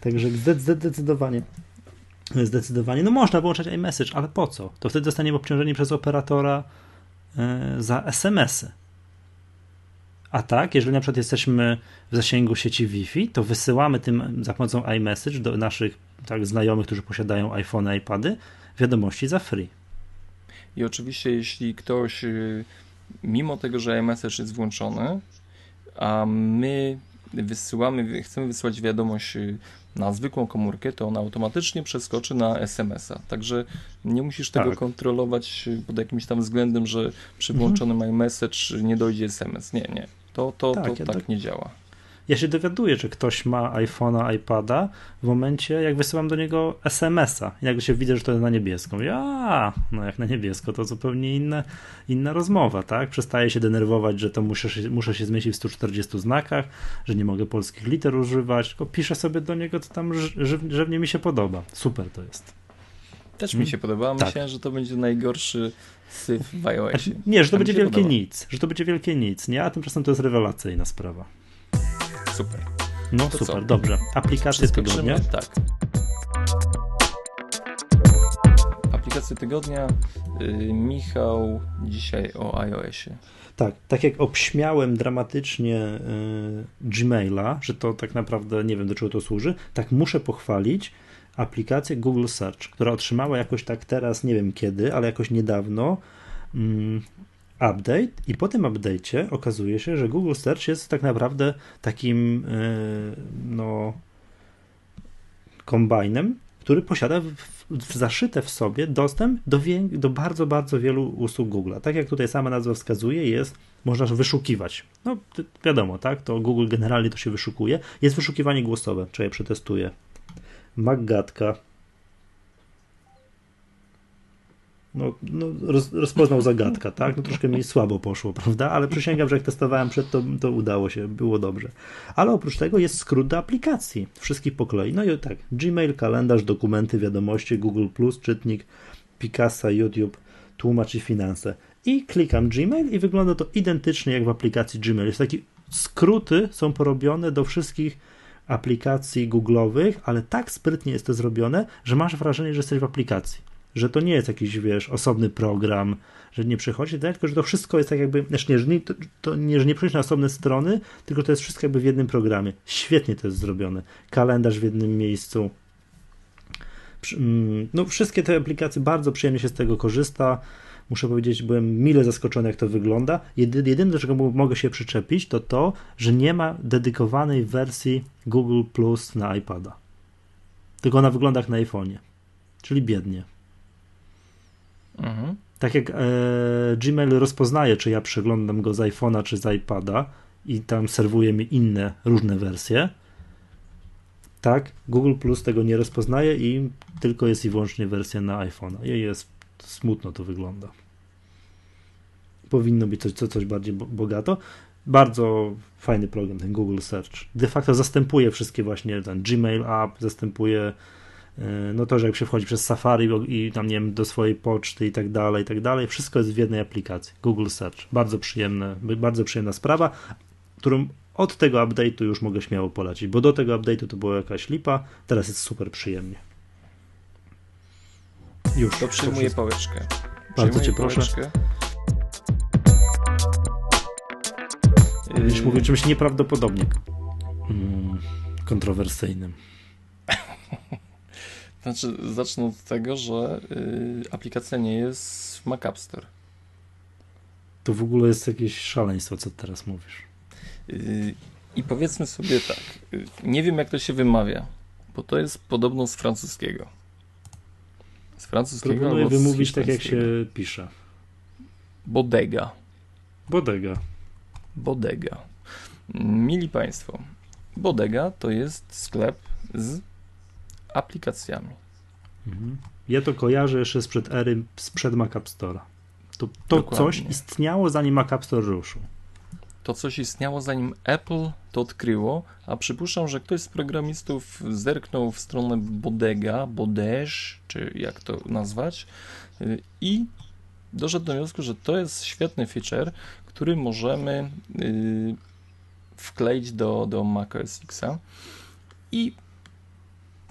Także zdecydowanie. Zdecydowanie. No można wyłączać iMessage, ale po co? To wtedy zostaniemy obciążeni przez operatora e, za SMS-y. A tak, jeżeli na przykład jesteśmy w zasięgu sieci Wi-Fi, to wysyłamy tym za pomocą iMessage do naszych tak, znajomych, którzy posiadają iPhone, iPady, wiadomości za free. I oczywiście, jeśli ktoś, y, mimo tego, że iMessage jest włączony, a my wysyłamy, chcemy wysłać wiadomość y, na zwykłą komórkę, to ona automatycznie przeskoczy na SMS-a. Także nie musisz tego tak. kontrolować y, pod jakimś tam względem, że przy włączonym mhm. iMessage nie dojdzie SMS. Nie, nie. To, to, tak, to ja tak do... nie działa ja się dowiaduję, że ktoś ma iPhone'a, iPada w momencie, jak wysyłam do niego SMS-a. Nagle się widzę, że to jest na niebieską. Ja, no jak na niebiesko, to zupełnie inna, inna rozmowa, tak? Przestaję się denerwować, że to muszę, muszę się zmieścić w 140 znakach, że nie mogę polskich liter używać, tylko piszę sobie do niego, co tam żywnie mi się podoba. Super to jest. Też mi się podoba. Tak. Myślałem, że to będzie najgorszy syf w iOSie. Nie, że to będzie wielkie podoba. nic. Że to będzie wielkie nic, nie? A tymczasem to jest rewelacyjna sprawa. Super. No to super, co? dobrze. Aplikacje tygodnia. Tak. Aplikacje tygodnia. Yy, Michał dzisiaj o iOSie. Tak, tak jak obśmiałem dramatycznie yy, Gmaila, że to tak naprawdę nie wiem do czego to służy, tak muszę pochwalić aplikację Google Search, która otrzymała jakoś tak teraz, nie wiem kiedy, ale jakoś niedawno mm, update i po tym update'cie okazuje się, że Google Search jest tak naprawdę takim yy, no kombajnem, który posiada w, w, zaszyte w sobie dostęp do, do bardzo, bardzo wielu usług Google. Tak jak tutaj sama nazwa wskazuje, jest, można wyszukiwać. No wiadomo, tak, to Google generalnie to się wyszukuje. Jest wyszukiwanie głosowe, czy ja przetestuję. Maggatka, no, no roz, rozpoznał zagadka, tak? No troszkę mi słabo poszło, prawda? Ale przysięgam, że jak testowałem przed, to, to udało się, było dobrze. Ale oprócz tego jest skrót do aplikacji, wszystkich po kolei. No i tak, Gmail, kalendarz, dokumenty, wiadomości, Google+, czytnik, Picasa, YouTube, tłumacz i finanse. I klikam Gmail i wygląda to identycznie jak w aplikacji Gmail. Jest taki, skróty są porobione do wszystkich aplikacji Google'owych, ale tak sprytnie jest to zrobione, że masz wrażenie, że jesteś w aplikacji że to nie jest jakiś, wiesz, osobny program, że nie przychodzi, tak? tylko że to wszystko jest tak jakby, znaczy nie, że nie, to, to nie, że nie przychodzi na osobne strony, tylko to jest wszystko jakby w jednym programie. Świetnie to jest zrobione. Kalendarz w jednym miejscu. Mm, no, wszystkie te aplikacje bardzo przyjemnie się z tego korzysta. Muszę powiedzieć, byłem mile zaskoczony, jak to wygląda. Jedy, jedyne, do czego mogę się przyczepić, to to, że nie ma dedykowanej wersji Google Plus na iPada. Tylko ona wygląda jak na iPhone'ie. Czyli biednie. Mhm. Tak jak e, Gmail rozpoznaje, czy ja przeglądam go z iPhone'a, czy z iPada i tam serwuje mi inne, różne wersje, tak, Google Plus tego nie rozpoznaje i tylko jest i wyłącznie wersja na iPhone'a. I jest smutno to wygląda. Powinno być coś, coś bardziej bogato. Bardzo fajny program, ten Google Search. De facto zastępuje wszystkie właśnie ten Gmail app, zastępuje no to, że jak się wchodzi przez Safari i tam, nie wiem, do swojej poczty i tak dalej, i tak dalej, wszystko jest w jednej aplikacji, Google Search. Bardzo przyjemne, bardzo przyjemna sprawa, którą od tego update'u już mogę śmiało polecić, bo do tego update'u to była jakaś lipa, teraz jest super przyjemnie. Już. To przyjmuję pałeczkę. Bardzo cię proszę. Już mówię czymś nieprawdopodobnie mm, kontrowersyjnym. Znaczy, zacznę od tego, że y, aplikacja nie jest w Mac App Store. To w ogóle jest jakieś szaleństwo, co teraz mówisz. Y, I powiedzmy sobie tak, y, nie wiem jak to się wymawia, bo to jest podobno z francuskiego. Z francuskiego Proponuję wymówić tak, jak się pisze. Bodega. Bodega. Bodega. Mili Państwo, Bodega to jest sklep z aplikacjami. Mhm. Ja to kojarzę jeszcze sprzed ery, sprzed Mac App Store'a. To, to coś istniało zanim Mac App Store ruszył. To coś istniało zanim Apple to odkryło, a przypuszczam, że ktoś z programistów zerknął w stronę Bodega, Bodege, czy jak to nazwać, y, i doszedł do wniosku, że to jest świetny feature, który możemy y, wkleić do, do macOS X'a i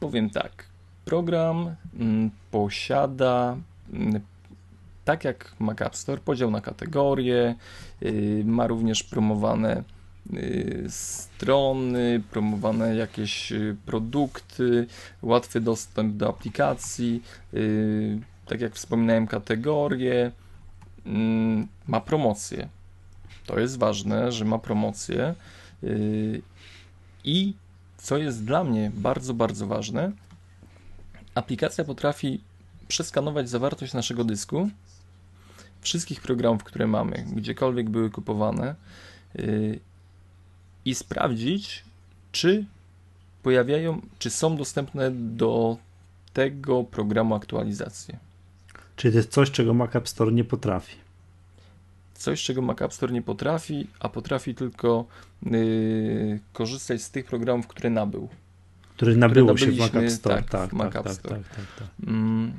Powiem tak. Program mm, posiada, mm, tak jak Mac App Store, podział na kategorie, y, ma również promowane y, strony, promowane jakieś y, produkty, łatwy dostęp do aplikacji, tak jak wspominałem, kategorie, mm, ma promocję. To jest ważne, że ma promocję I co jest dla mnie bardzo, bardzo ważne, aplikacja potrafi przeskanować zawartość naszego dysku, wszystkich programów, które mamy, gdziekolwiek były kupowane yy, i sprawdzić, czy pojawiają, czy są dostępne do tego programu aktualizacje. Czyli to jest coś, czego Mac App Store nie potrafi. Coś, czego Mac App Store nie potrafi, a potrafi tylko yy, korzystać z tych programów, które nabył. Które nabyło się w Mac App Store. Tak, tak, Mac tak, App tak, Store. tak, tak, tak. Mm,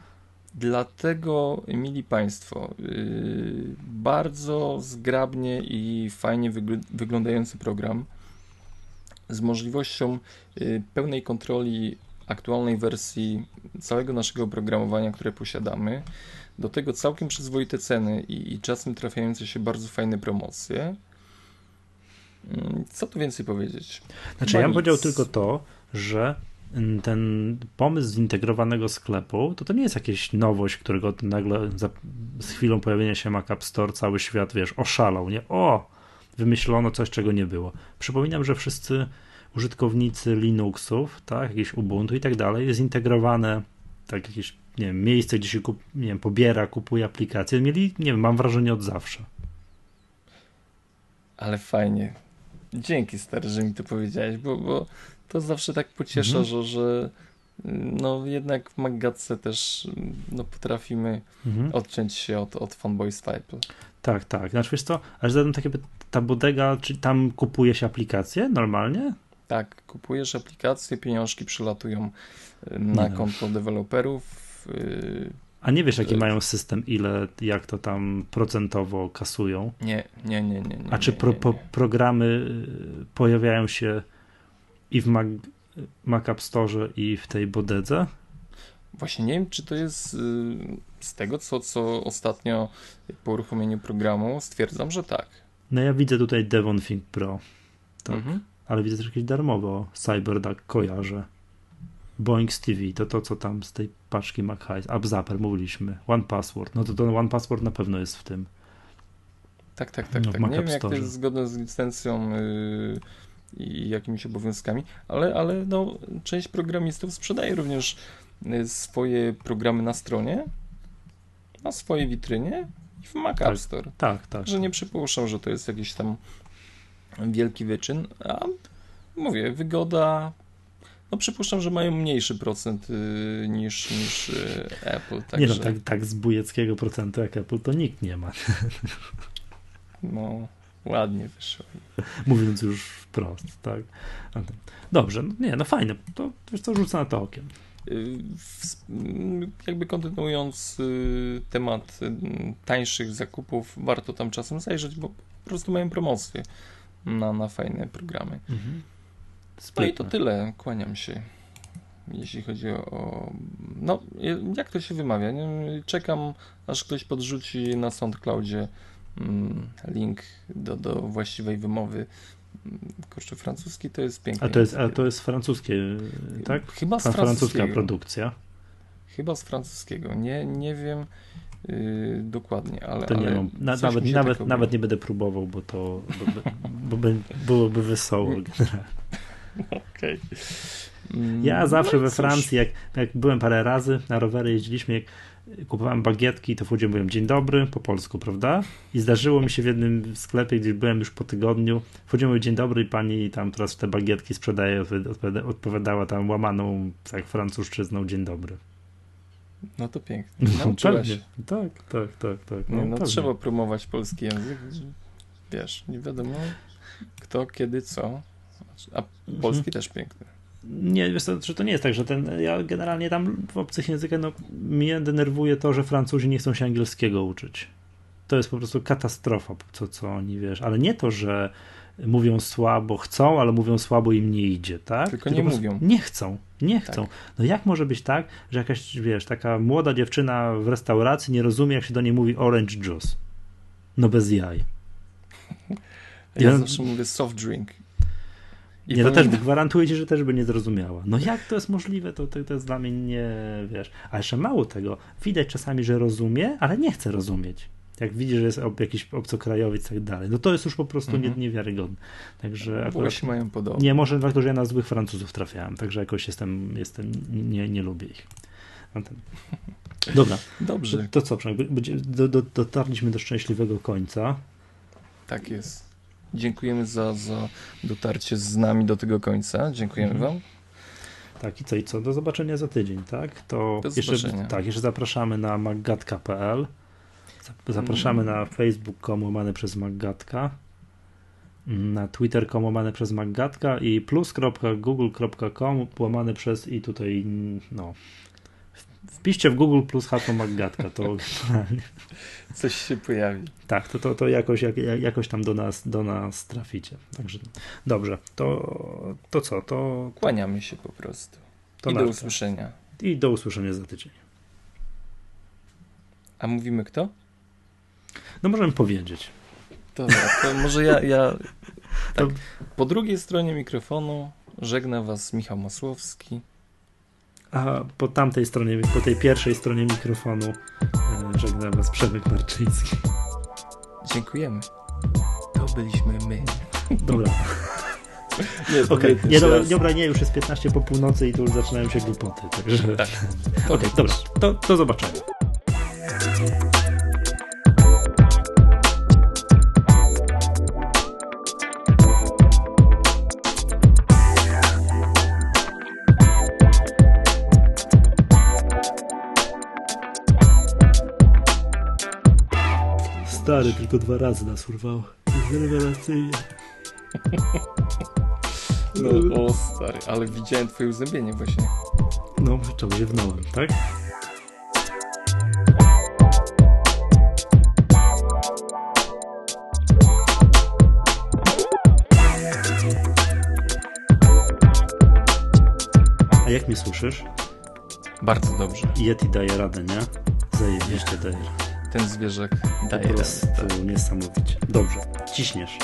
Dlatego, mili Państwo, yy, bardzo zgrabnie i fajnie wygl wyglądający program z możliwością yy, pełnej kontroli aktualnej wersji całego naszego oprogramowania, które posiadamy. Do tego całkiem przyzwoite ceny i, i czasem trafiające się bardzo fajne promocje. Yy, co tu więcej powiedzieć? Znaczy, Chyba ja bym nic. powiedział tylko to, że ten pomysł zintegrowanego sklepu, to to nie jest jakaś nowość, którego nagle za, z chwilą pojawienia się Mac App Store cały świat, wiesz, oszalał, nie? O! Wymyślono coś, czego nie było. Przypominam, że wszyscy użytkownicy Linuxów, tak, jakieś Ubuntu i tak dalej, zintegrowane, tak, jakieś, nie wiem, miejsce, gdzie się kup, nie wiem, pobiera, kupuje aplikacje, mieli, nie wiem, mam wrażenie od zawsze. Ale fajnie. Dzięki stary, że mi to powiedziałeś, bo, bo to zawsze tak pociesza, Mhm. że, że no jednak w Maggatce też no, potrafimy Mhm. odciąć się od, od fanboys Five. Tak, tak. Znaczy wiesz co, aż zadam takie, ta bodega, czy tam kupuje się aplikacje normalnie? Tak, kupujesz aplikacje, pieniążki przylatują na no. konto deweloperów. A nie wiesz, jaki mają system, ile, jak to tam procentowo kasują? Nie, nie, nie, nie. nie A czy pro, po, programy y, pojawiają się i w Mac, Mac App Store i w tej bodedze? Właśnie nie wiem, czy to jest y, z tego, co, co ostatnio po uruchomieniu programu stwierdzam, że tak. No ja widzę tutaj Devon Think Pro, tak. Mhm. ale widzę też jakieś darmowo. CyberDuck kojarzę. Boeing TV, to to, co tam z tej paczki Mac High, AppZapper mówiliśmy, One Password, no to to One Password na pewno jest w tym. Tak, tak, tak. No, tak. Nie wiem, jak to jest zgodne z licencją yy, i jakimiś obowiązkami, ale, ale no, część programistów sprzedaje również yy, swoje programy na stronie, na swojej witrynie i w Mac Tak. App Store. Tak, tak. Że nie przypuszczam, że to jest jakiś tam wielki wyczyn, a mówię, wygoda. No przypuszczam, że mają mniejszy procent yy, niż, niż yy, Apple. Nie Także, no, tak, tak z bujeckiego procentu jak Apple to nikt nie ma, no, ładnie wyszło. mówiąc już wprost, tak. Dobrze, no nie, no fajne, to wiesz co, rzucę na to okiem. Y, w- m, Jakby kontynuując y, temat y, tańszych zakupów, warto tam czasem zajrzeć, bo po prostu mają promocje na, na fajne programy. Mhm. No i to Sprytne. tyle, kłaniam się. Jeśli chodzi o. No, jak to się wymawia? Nie? Czekam, aż ktoś podrzuci na SoundCloudzie mm, link do, do właściwej wymowy. Mm, Kurczę, francuski to jest piękny. A to jest, a to jest francuskie, tak? Chyba z Fra- francuska produkcja. Chyba z francuskiego. Nie, nie wiem yy, dokładnie, ale. To nie ale mam. Na, nawet, nawet, tak nawet nie będę próbował, bo to bo, bo, by- byłoby wesoło. generalnie. Okej. Mm, Ja zawsze no we Francji, jak, jak byłem parę razy na rowery, jeździliśmy, jak kupowałem bagietki, to wchodziłem, mówiłem dzień dobry, po polsku, prawda? I zdarzyło mi się w jednym sklepie, gdzie byłem już po tygodniu, wchodziłem, mówię dzień dobry i pani tam teraz te bagietki sprzedaje, odpowiada- odpowiadała tam łamaną, tak francuszczyzną, dzień dobry. No to pięknie. Nauczyłaś. pewnie. Tak, tak, tak, tak. Nie, no pewnie. trzeba promować polski język. Wiesz, nie wiadomo kto, kiedy, co. A polski Mhm. też piękny. Nie, wiesz co, to nie jest tak, że ten, ja generalnie tam w obcych językach, no mnie denerwuje to, że Francuzi nie chcą się angielskiego uczyć. To jest po prostu katastrofa, co, co oni, wiesz, ale nie to, że mówią słabo, chcą, ale mówią słabo im nie idzie, tak? Tylko nie po prostu mówią. Nie chcą, nie chcą. Tak. No jak może być tak, że jakaś, wiesz, taka młoda dziewczyna w restauracji nie rozumie, jak się do niej mówi orange juice? No bez jaj. Ja, Ja- zawsze mówię soft drink. I nie, to powiem- też gwarantuję ci, że też by nie zrozumiała. No jak to jest możliwe, to, to, to jest dla mnie nie, wiesz. A jeszcze mało tego, widać czasami, że rozumie, ale nie chce rozumieć. Jak widzisz, że jest jakiś obcokrajowiec i tak dalej, no to jest już po prostu -hmm. niewiarygodne. Także akurat, się mają podobnie. Nie, może dlatego, że ja na złych Francuzów trafiałem, także jakoś jestem, jestem nie, nie lubię ich. Dobra. Dobrze. To, to co, do, do, dotarliśmy do szczęśliwego końca. Tak jest. Dziękujemy za, za dotarcie z nami do tego końca. Dziękujemy mhm. Wam. Tak, i co, i co? Do zobaczenia za tydzień, tak? To do jeszcze, zobaczenia. tak, jeszcze zapraszamy na maggatka.pl. Zapraszamy mm. na facebook.com łamane przez maggatka, na twitter.com łamane przez maggatka i plus.google.com łamane przez i tutaj no Wpiszcie w Google plus hasło Maggatka, to coś się pojawi. Tak, to, to, to jakoś, jak, jakoś tam do nas, do nas traficie. Także dobrze, to, to co? To, Kłaniamy się po prostu. To I do usłyszenia. I do usłyszenia za tydzień. A mówimy kto? No możemy powiedzieć. Dobra, to może ja, ja tak. Po drugiej stronie mikrofonu żegna was Michał Masłowski a po tamtej stronie, po tej pierwszej stronie mikrofonu e, żegnam Was Przemek Marczyński. Dziękujemy. To byliśmy my. Dobra. Nie, okay. nie, dobra, dobra, nie, już jest 15 po północy i tu już zaczynają się głupoty. Także... Tak. Okej, okay, dobra, to, zobaczenia. Stary, tylko dwa razy nas urwało. Rewelacyjnie. No, o stary, ale widziałem twoje uzębienie właśnie. No, czemu się wnąłem, tak? A jak mnie słyszysz? Bardzo dobrze. Yeti daje radę, nie? Zajebiście daje ten zwierzak daje. Po prostu niesamowicie. Dobrze, ciśniesz.